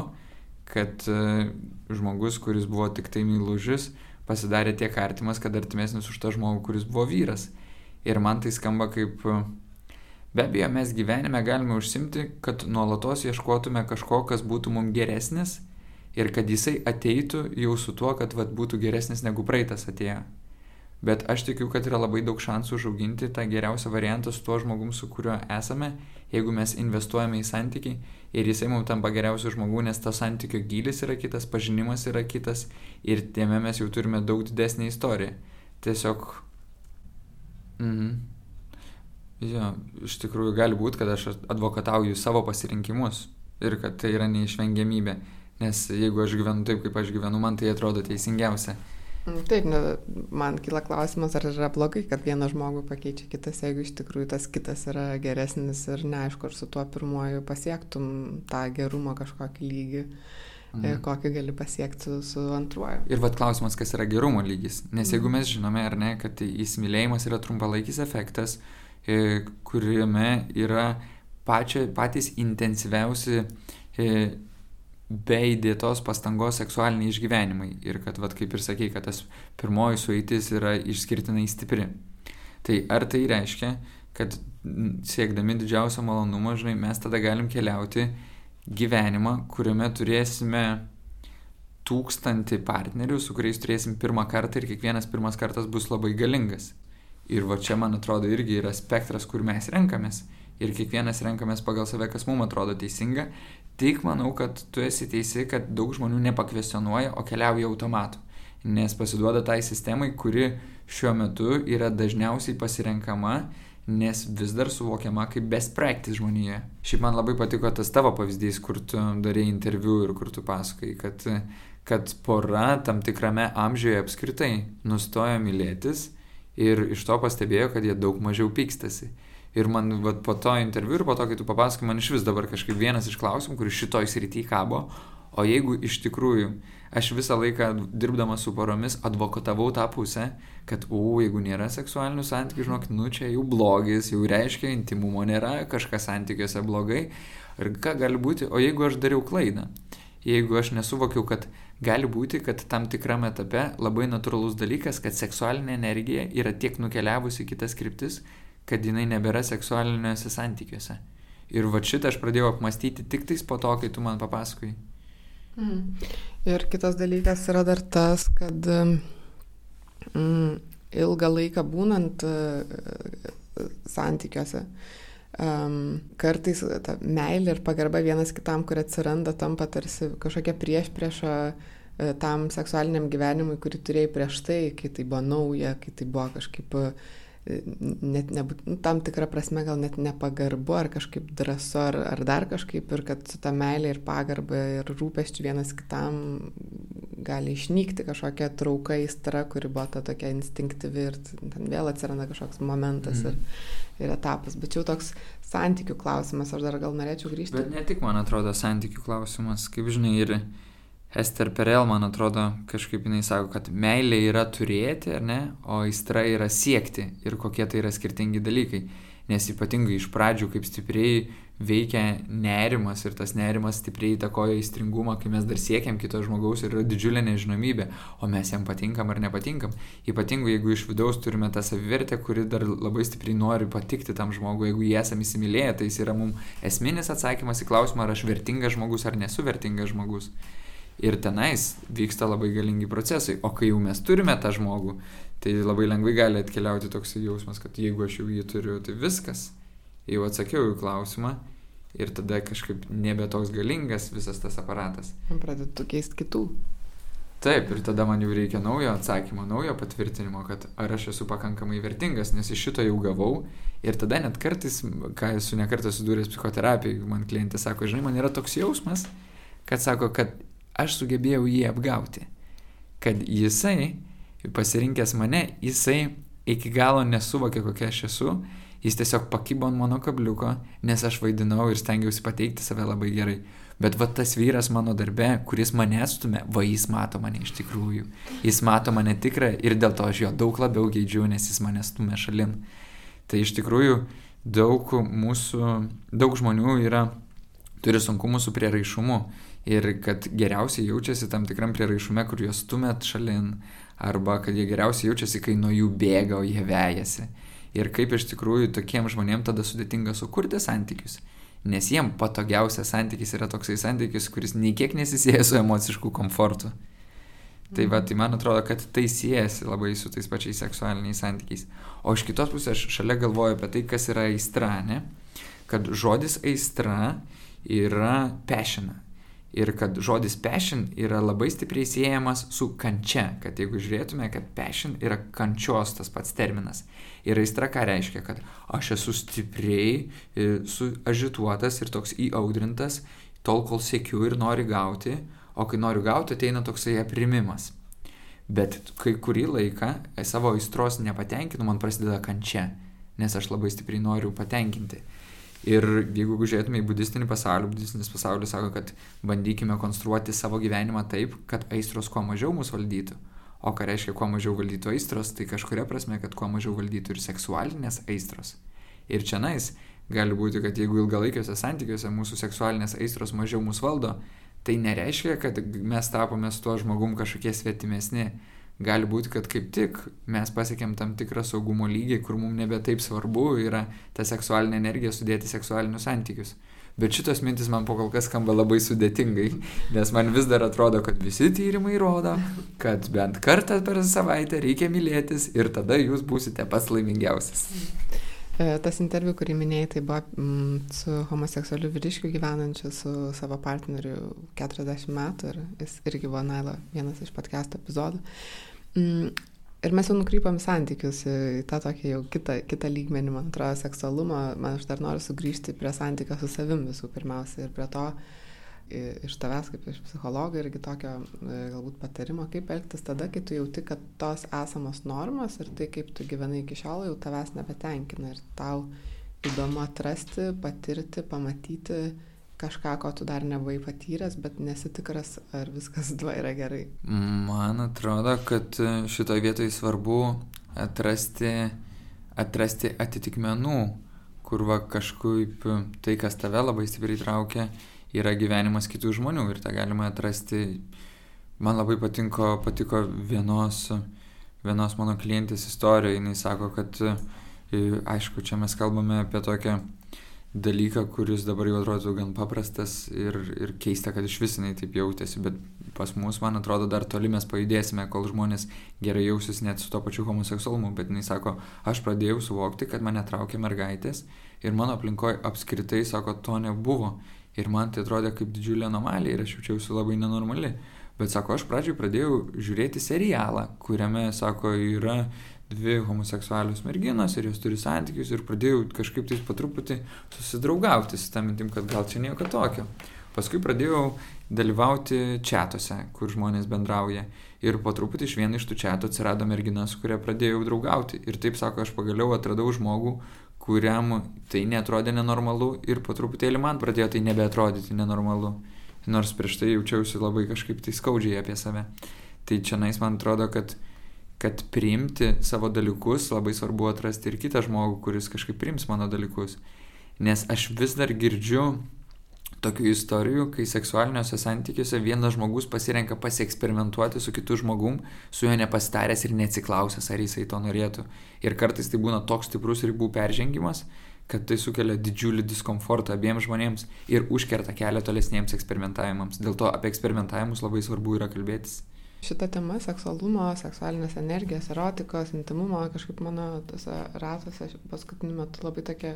kad uh, žmogus, kuris buvo tik tai mylužis, pasidarė tiek artimas, kad artimesnis už tą žmogų, kuris buvo vyras. Ir man tai skamba kaip Be abejo, mes gyvenime galime užsimti, kad nuolatos ieškotume kažko, kas būtų mums geresnis ir kad jisai ateitų jau su tuo, kad vat, būtų geresnis negu praeitas atėjo. Bet aš tikiu, kad yra labai daug šansų užauginti tą geriausią variantą su tuo žmogum, su kuriuo esame, jeigu mes investuojame į santyki ir jisai mums tampa geriausiu žmogu, nes to santykio gilis yra kitas, pažinimas yra kitas ir tėme mes jau turime daug didesnį istoriją. Tiesiog... Mhm. Jo, iš tikrųjų gali būti, kad aš advokatauju savo pasirinkimus ir kad tai yra neišvengiamybė. Nes jeigu aš gyvenu taip, kaip aš gyvenu, man tai atrodo teisingiausia. Mm, taip, ne, man kyla klausimas, ar yra blogai, kad vieną žmogų pakeičia kitas, jeigu iš tikrųjų tas kitas yra geresnis ir neaišku, ar su tuo pirmuoju pasiektum tą gerumo kažkokį lygį, mm. kokį gali pasiekti su, su antruoju. Ir vad klausimas, kas yra gerumo lygis. Nes jeigu mm. mes žinome, ar ne, kad įsimylėjimas yra trumpalaikis efektas, E, kuriame yra pačia, patys intensyviausi e, be įdėtos pastangos seksualiniai išgyvenimai. Ir kad, vat, kaip ir sakei, kad tas pirmoji sueitis yra išskirtinai stipri. Tai ar tai reiškia, kad siekdami didžiausio malonumo, žinai, mes tada galim keliauti gyvenimą, kuriame turėsime tūkstantį partnerių, su kuriais turėsim pirmą kartą ir kiekvienas pirmas kartas bus labai galingas. Ir va čia, man atrodo, irgi yra spektras, kur mes renkamės. Ir kiekvienas renkamės pagal save, kas mums atrodo teisinga. Tik manau, kad tu esi teisi, kad daug žmonių nepakvestionuoja, o keliauja automatu. Nes pasiduoda tai sistemai, kuri šiuo metu yra dažniausiai pasirenkama, nes vis dar suvokiama kaip best practice žmonėje. Šiaip man labai patiko tas tavo pavyzdys, kur tu darėjai interviu ir kur tu pasakai, kad, kad pora tam tikrame amžiuje apskritai nustojo mylėtis ir iš to pastebėjo, kad jie daug mažiau pykstasi. Ir man vat, po to interviu ir po to, kai tu papasakai, man iš vis dabar kažkaip vienas iš klausimų, kuris šitoj srity kabo, o jeigu iš tikrųjų aš visą laiką dirbdamas su poromis advokatavau tą pusę, kad, u, jeigu nėra seksualinių santykių, žinok, nu čia jau blogis, jau reiškia, intimumo nėra, kažkas santykiuose blogai. Ir ką gali būti, o jeigu aš dariau klaidą, jeigu aš nesuvokiau, kad gali būti, kad tam tikram etape labai natūralus dalykas, kad seksualinė energija yra tiek nukeliavusi kitas kryptis, kad jinai nebėra seksualiniuose santykiuose. Ir va šitą aš pradėjau apmastyti tik tais po to, kai tu man papasakai. Mm. Ir kitas dalykas yra dar tas, kad mm, ilgą laiką būnant uh, santykiuose, uh, um, kartais ta meilė ir pagarba vienas kitam, kur atsiranda, tampa tarsi kažkokia prieš priešą e, tam seksualiniam gyvenimui, kurį turėjai prieš tai, kai tai buvo nauja, kai tai buvo kažkaip net nebūt, nu, tam tikrą prasme gal net nepagarbu ar kažkaip drąsu ar, ar dar kažkaip ir kad su ta meilė ir pagarba ir rūpeščiu vienas kitam gali išnykti kažkokia trauka įstra, kuri buvo ta tokia instinktyvi ir ten vėl atsiranda kažkoks momentas mm. ir, ir etapas. Bet jau toks santykių klausimas, aš dar gal norėčiau grįžti. Bet ne tik, man atrodo, santykių klausimas, kaip žinai, ir Ester Perel, man atrodo, kažkaip jinai sako, kad meilė yra turėti, ar ne, o aistra yra siekti ir kokie tai yra skirtingi dalykai. Nes ypatingai iš pradžių, kaip stipriai veikia nerimas ir tas nerimas stipriai įtakoja įstringumą, kai mes dar siekiam kito žmogaus ir yra didžiulė nežinomybė, o mes jam patinkam ar nepatinkam. Ypatingai jeigu iš vidaus turime tą savivertę, kuri dar labai stipriai nori patikti tam žmogui, jeigu jį esame įsimylėję, tai jis yra mums esminis atsakymas į klausimą, ar aš vertingas žmogus ar nesu vertingas žmogus. Ir tenais vyksta labai galingi procesai. O kai jau mes turime tą žmogų, tai labai lengvai gali atkeliauti toks jausmas, kad jeigu aš jau jį turiu, tai viskas. Jau atsakiau į klausimą ir tada kažkaip nebe toks galingas visas tas aparatas. Pradedu keisti kitų. Taip, ir tada man jau reikia naujo atsakymo, naujo patvirtinimo, kad ar aš esu pakankamai vertingas, nes iš šito jau gavau. Ir tada net kartais, ką esu nekartą sudūręs psichoterapijoje, man klientė sako, žinai, man yra toks jausmas, kad sako, kad aš sugebėjau jį apgauti. Kad jisai, pasirinkęs mane, jisai iki galo nesuvokė, kokia aš esu, jis tiesiog pakybo ant mano kabliuko, nes aš vaidinau ir stengiausi pateikti save labai gerai. Bet va tas vyras mano darbe, kuris mane atstumė, va jis mato mane iš tikrųjų. Jis mato mane tikrą ir dėl to aš jo daug labiau geidžiu, nes jis mane stumė šalin. Tai iš tikrųjų daug mūsų, daug žmonių yra, turi sunkumų su prieraišumu ir kad geriausiai jaučiasi tam tikram prieraišume, kur juos stumėt šalin, arba kad jie geriausiai jaučiasi, kai nuo jų bėga, o jie vejasi. Ir kaip iš tikrųjų tokiem žmonėm tada sudėtinga sukurti santykius nes jiem patogiausias santykis yra toksai santykis, kuris nei kiek nesisėja su emocišku komfortu. Tai va, tai man atrodo, kad tai siejasi labai su tais pačiais seksualiniais santykiais. O iš kitos pusės aš šalia galvoju apie tai, kas yra aistra, ne? Kad žodis aistra yra pešina ir kad žodis passion yra labai stipriai siejamas su kančia, kad jeigu žiūrėtume, kad passion yra kančios tas pats terminas. Ir aistra ką reiškia, kad aš esu stipriai e, suažituotas ir toks įaudrintas, tol kol sėkiu ir noriu gauti, o kai noriu gauti, ateina toksai aprimimas. Bet kai kurį laiką e, savo aistros nepatenkinu, man prasideda kančia, nes aš labai stipriai noriu patenkinti. Ir jeigu žiūrėtume į budistinį pasaulį, budistinis pasaulis sako, kad bandykime konstruoti savo gyvenimą taip, kad aistros kuo mažiau mūsų valdytų. O ką reiškia kuo mažiau valdytų aistros, tai kažkuria prasme, kad kuo mažiau valdytų ir seksualinės aistros. Ir čia nais gali būti, kad jeigu ilgalaikiuose santykiuose mūsų seksualinės aistros mažiau mūsų valdo, tai nereiškia, kad mes tapome su tuo žmogum kažkokie svetimesni gali būti, kad kaip tik mes pasiekėm tam tikrą saugumo lygį, kur mums nebe taip svarbu yra ta seksualinė energija sudėti seksualinius santykius. Bet šitos mintis man po kol kas skamba labai sudėtingai, nes man vis dar atrodo, kad visi tyrimai rodo, kad bent kartą per savaitę reikia mylėtis ir tada jūs būsite pats laimingiausias. E, tas interviu, kurį minėjai, tai buvo mm, su homoseksualiu vyriškiu gyvenančiu su savo partneriu 40 metų ir jis irgi buvo Nailo vienas iš podcast'o epizodų. Mm, ir mes jau nukrypam santykius į tą tokį jau kitą, kitą lygmenį, man atrodo, seksualumo. Man aš dar noriu sugrįžti prie santykio su savim visų pirmiausia ir prie to, iš tavęs kaip iš psichologo irgi tokio e, galbūt patarimo, kaip elgtis tada, kai tu jauti, kad tos esamos normos ir tai, kaip tu gyvenai iki šiol, jau tavęs nebetenkina ir tau įdomu atrasti, patirti, pamatyti kažką, ko tu dar nebuvai patyręs, bet nesitikras, ar viskas tuo yra gerai. Man atrodo, kad šitoje vietoje svarbu atrasti, atrasti atitikmenų, kur va kažkaip tai, kas tave labai stipriai traukia, yra gyvenimas kitų žmonių ir tą galima atrasti. Man labai patinko, patiko vienos, vienos mano klientės istorija. Jis sako, kad aišku, čia mes kalbame apie tokią dalyką, kuris dabar jau atrodo gan paprastas ir, ir keista, kad iš vis jinai taip jautėsi, bet pas mus, man atrodo, dar toli mes pajudėsime, kol žmonės gerai jausis net su to pačiu homoseksualumu, bet jinai sako, aš pradėjau suvokti, kad mane traukia mergaitės ir mano aplinkoje apskritai, sako, to nebuvo. Ir man tai atrodė kaip didžiulė anomalija ir aš jaučiausi labai nenormali. Bet sako, aš pradžioj pradėjau žiūrėti serialą, kuriame, sako, yra dvi homoseksualius merginos ir jos turi santykius ir pradėjau kažkaip tais patruputį susidraugauti su tą mintim, kad gal čia nieko tokio. Paskui pradėjau dalyvauti čatuose, kur žmonės bendrauja. Ir po truputį iš vieno iš tų čatų atsirado mergina, su kuria pradėjau draugauti. Ir taip sako, aš pagaliau atradau žmogų, kuriam tai netrodė nenormalu ir po truputėlį man pradėjo tai nebeatrodyti nenormalu. Nors prieš tai jaučiausi labai kažkaip tai skaudžiai apie save. Tai čia nais man atrodo, kad, kad priimti savo dalykus labai svarbu atrasti ir kitą žmogų, kuris kažkaip priims mano dalykus. Nes aš vis dar girdžiu tokių istorijų, kai seksualiniuose santykiuose vienas žmogus pasirenka pasieksperimentuoti su kitu žmogum, su juo nepasitaręs ir neatsiklausęs, ar jisai to norėtų. Ir kartais tai būna toks stiprus ribų peržengimas, kad tai sukelia didžiulį diskomfortą abiems žmonėms ir užkerta kelią tolesniems eksperimentavimams. Dėl to apie eksperimentavimus labai svarbu yra kalbėtis. Šita tema seksualumo, seksualinės energijos, erotikos, intimumo kažkaip mano tose ratuose paskutiniu metu labai tokia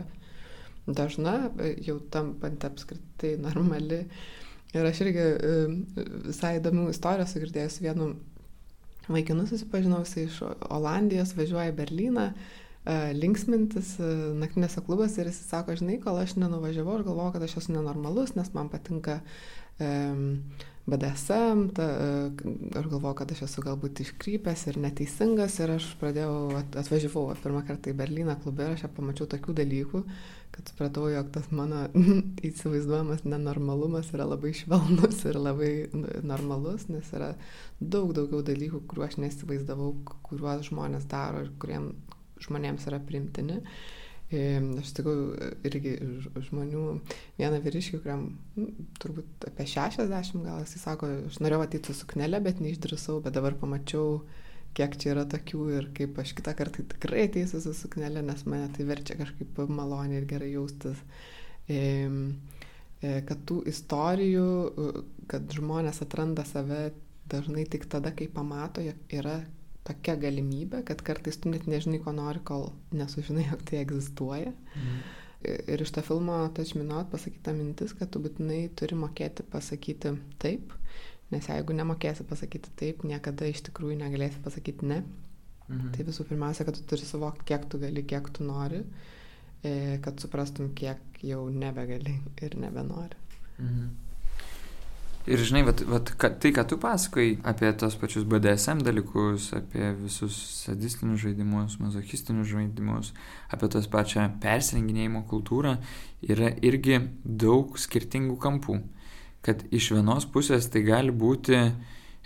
dažna, jau tampanti apskritai normali. Ir aš irgi e, visai įdomių istorijų sugirdėjus vienu vaikinu susipažinau, jisai iš Olandijos važiuoja į Berliną e, linksmintis e, naktinėse klubose ir jis sako, žinai, kol aš nenuvažiavau, aš galvoju, kad aš esu nenormalus, nes man patinka BDSM, ta, aš galvoju, kad aš esu galbūt iškrypęs ir neteisingas ir aš pradėjau, atvažiavau pirmą kartą į Berliną klube ir aš čia pamačiau tokių dalykų, kad supratau, jog tas mano įsivaizduojamas nenormalumas yra labai švelnus ir labai normalus, nes yra daug daugiau dalykų, kuriuos aš nesivaizdavau, kuriuos žmonės daro ir kuriem žmonėms yra primtini. Aš tikau irgi žmonių, vieną vyriškį, kuriam nu, turbūt apie 60 gal, jis sako, aš norėjau ateiti su suknelė, bet neišdrįsau, bet dabar pamačiau, kiek čia yra tokių ir kaip aš kitą kartą tikrai ateisiu su suknelė, nes mane tai verčia kažkaip maloniai ir gerai jaustis. E, kad tų istorijų, kad žmonės atranda save dažnai tik tada, kai pamato, jog yra tokia galimybė, kad kartais tu net nežinai, ko nori, kol nesužinai, jog tai egzistuoja. Mhm. Ir iš to filmo Touch Me Not pasakyta mintis, kad tu būtinai turi mokėti pasakyti taip, nes jeigu nemokėsi pasakyti taip, niekada iš tikrųjų negalėsi pasakyti ne. Mhm. Tai visų pirmiausia, kad tu turi suvokti, kiek tu gali, kiek tu nori, e, kad suprastum, kiek jau nebegali ir nebenori. Mhm. Ir žinai, vat, vat, ka, tai, ką tu pasakai apie tos pačius BDSM dalykus, apie visus sadistinius žaidimus, mazochistinius žaidimus, apie tos pačią persirenginėjimo kultūrą, yra irgi daug skirtingų kampų. Kad iš vienos pusės tai gali būti,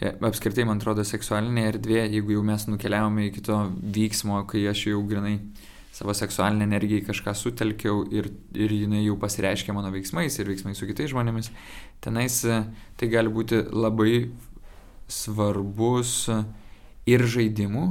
e, apskritai man atrodo, seksualinė erdvė, jeigu jau mes nukeliavome iki to vyksmo, kai aš jau grinai savo seksualinę energiją į kažką sutelkiau ir, ir jinai jau pasireiškia mano veiksmais ir veiksmais su kitais žmonėmis, tenais e, tai gali būti labai svarbus ir žaidimų,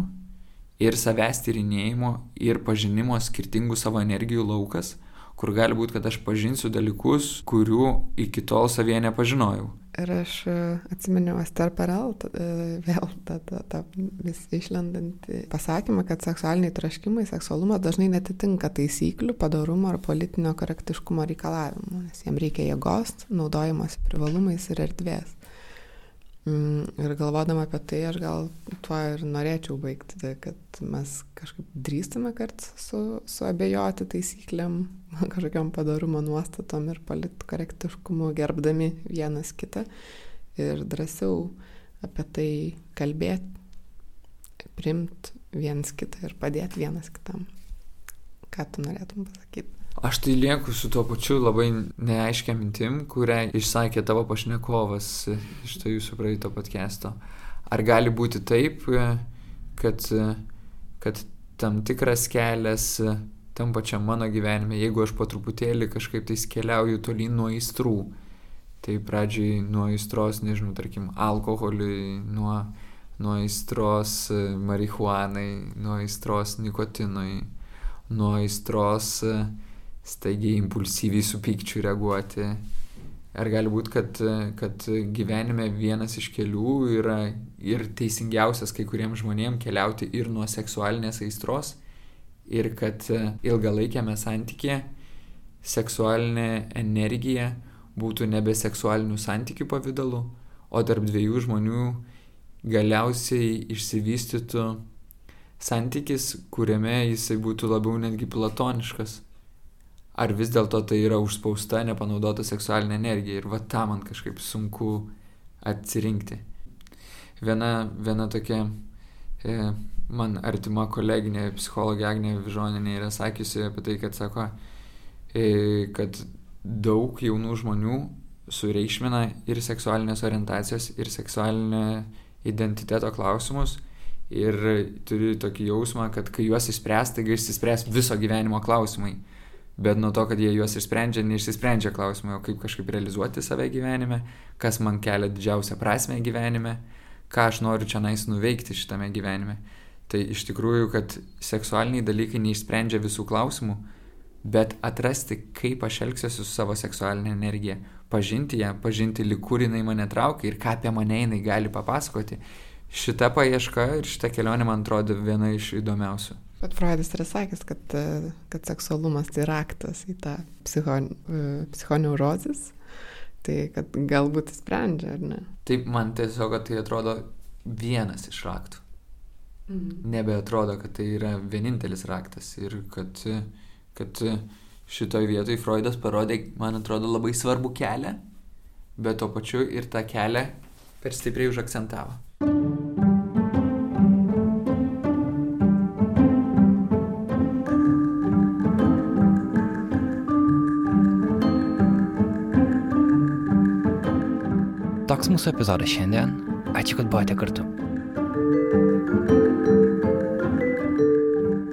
ir savęs tyrinėjimo, ir pažinimo skirtingų savo energijų laukas, kur gali būti, kad aš pažinsiu dalykus, kurių iki tol savyje nepažinojau. Ir aš e, atsiminiau Ester Perel, e, vėl tą, tą, tą vis išlendantį pasakymą, kad seksualiniai traškimai, seksualumas dažnai netitinka taisyklių, padarumo ar politinio korektiškumo reikalavimų, nes jiem reikia jėgos, naudojimos privalumais ir erdvės. Mm, ir galvodama apie tai, aš gal tuo ir norėčiau baigti, kad mes kažkaip drįstame kart su, su abejoti taisyklėm, kažkokiam padarumo nuostatom ir politkorektiškumu, gerbdami vienas kitą ir drąsiau apie tai kalbėti, primti vienas kitą ir padėti vienas kitam. Ką tu norėtum pasakyti? Aš tai lieku su tuo pačiu labai neaiškia mintim, kurią išsakė tavo pašnekovas iš to jūsų praeito podcast'o. Ar gali būti taip, kad, kad tam tikras kelias tam pačiam mano gyvenime, jeigu aš po truputėlį kažkaip tai keliauju tolyn nuo įstrų, tai pradžiai nuo įstros, nežinau, tarkim, alkoholiui, nuo, nuo įstros marihuanai, nuo įstros nikotinui, nuo įstros uh, staigiai impulsyviai su pykčiu reaguoti. Ar gali būti, kad, kad gyvenime vienas iš kelių yra ir teisingiausias kai kuriems žmonėms keliauti ir nuo seksualinės aistros, ir kad ilgalaikiame santykė seksualinė energija būtų nebe seksualinių santykių pavydalu, o tarp dviejų žmonių galiausiai išsivystytų santykis, kuriame jisai būtų labiau netgi platoniškas ar vis dėlto tai yra užspausta, nepanaudota seksualinė energija. Ir va tą man kažkaip sunku atsirinkti. Viena, viena tokia e, man artima koleginė psichologė Agnė Vižoninė yra sakiusi apie tai, kad sako, e, kad daug jaunų žmonių sureikšmina ir seksualinės orientacijos, ir seksualinio identiteto klausimus ir turi tokį jausmą, kad kai juos išspręs, tai išsispręs viso gyvenimo klausimai bet nuo to, kad jie juos išsprendžia, neišsisprendžia klausimai, o kaip kažkaip realizuoti save gyvenime, kas man kelia didžiausią prasme gyvenime, ką aš noriu čia nais nuveikti šitame gyvenime. Tai iš tikrųjų, kad seksualiniai dalykai neišsprendžia visų klausimų, bet atrasti, kaip aš elgsiuosi su savo seksualinė energija, pažinti ją, pažinti, likur jinai mane traukia ir ką apie mane jinai gali papasakoti. Šita paieška ir šita kelionė man atrodo viena iš įdomiausių. Bet Freudas yra sakęs, kad, kad seksualumas tai raktas į tą psicho, psichoneurozis, Tai kad galbūt sprendžia, ar ne? Taip, man tiesiog tai atrodo vienas iš raktų. Mhm. Nebeatrodo, kad tai yra vienintelis raktas ir kad, kad šitoj vietoj Freudas parodė, man atrodo, labai svarbų kelią, bet tuo pačiu ir tą kelią per stipriai užakcentavo. Toks mūsų epizodas šiandien. Ačiū, kad buvote kartu.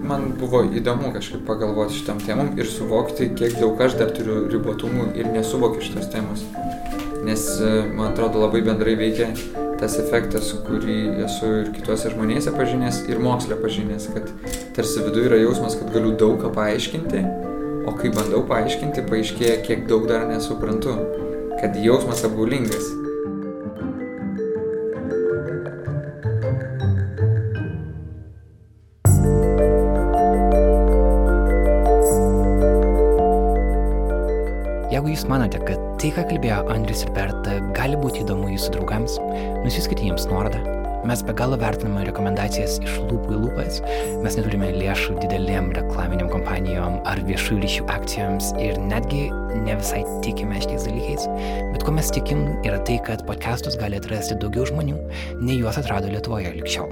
Man buvo įdomu kažkaip pagalvoti šitam temam ir suvokti, kiek daug aš dar turiu ribotumų ir nesuvokiu šitos temos. Nes, e, man atrodo, labai bendrai veikia tas efektas, kurį esu ir kitose žmonėse pažinęs, ir moksle pažinęs, kad tarsi viduje yra jausmas, kad galiu daug ką paaiškinti, o kai bandau paaiškinti, paaiškėja, kiek daug dar nesuprantu, kad jausmas apgaulingas. Jūs manote, kad tai, ką kalbėjo Andris ir Berta, gali būti įdomu jūsų draugams, nusiskite jiems nuorodą. Mes be galo vertiname rekomendacijas iš lūpų į lūpas, mes neturime lėšų didelėm reklaminiam kompanijom ar viešųjų ryšių akcijoms ir netgi ne visai tikime šitais dalykais, bet ko mes tikim yra tai, kad podcastus gali atrasti daugiau žmonių, nei juos atrado Lietuvoje likščiau.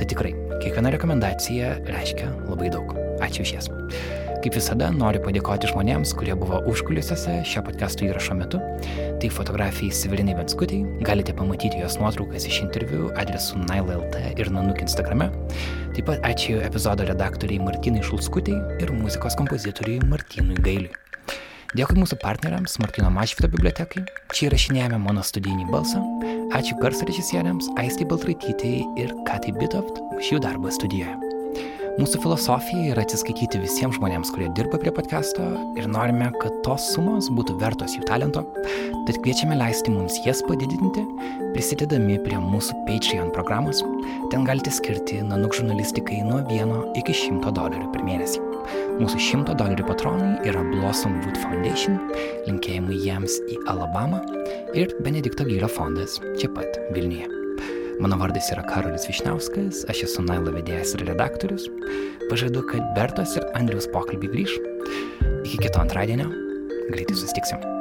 Tai tikrai, kiekviena rekomendacija reiškia labai daug. Ačiū iš jas. Kaip visada, noriu padėkoti žmonėms, kurie buvo užkulisiuose šio podcast'o įrašo metu. Tai fotografijai Sevelinai Venskutiai, galite pamatyti jos nuotraukas iš interviu adresu nail.lt ir nanuk Instagrame. Taip pat ačiū epizodo redaktoriai Martinai Šulskutiai ir muzikos kompozitoriui Martinui Gailiui. Dėkui mūsų partneriams Martino Mašvito bibliotekai. Čia įrašinėjame mano studijinį balsą. Ačiū garso režisieriams Aistai Baltraitytei ir Katai Bitoft už jų darbą studijoje. Mūsų filosofija yra atsiskaityti visiems žmonėms, kurie dirba prie podcast'o ir norime, kad tos sumos būtų vertos jų talento, tad kviečiame leisti mums jas padidinti, prisidedami prie mūsų Patreon programos. Ten galite skirti nanuk žurnalistikai nuo 1 iki 100 dolerių per mėnesį. Mūsų 100 dolerių patronai yra Blossom Wood Foundation, linkėjimai jiems į Alabamą ir Benedikto Gyro fondas čia pat Vilniuje. Mano vardas yra Karolis Višniauskas, aš esu Nailo vedėjas ir redaktorius. Pažadu, kad Bertos ir Andriaus pokalbį grįž. Iki kito antradienio. Greitai susitiksim.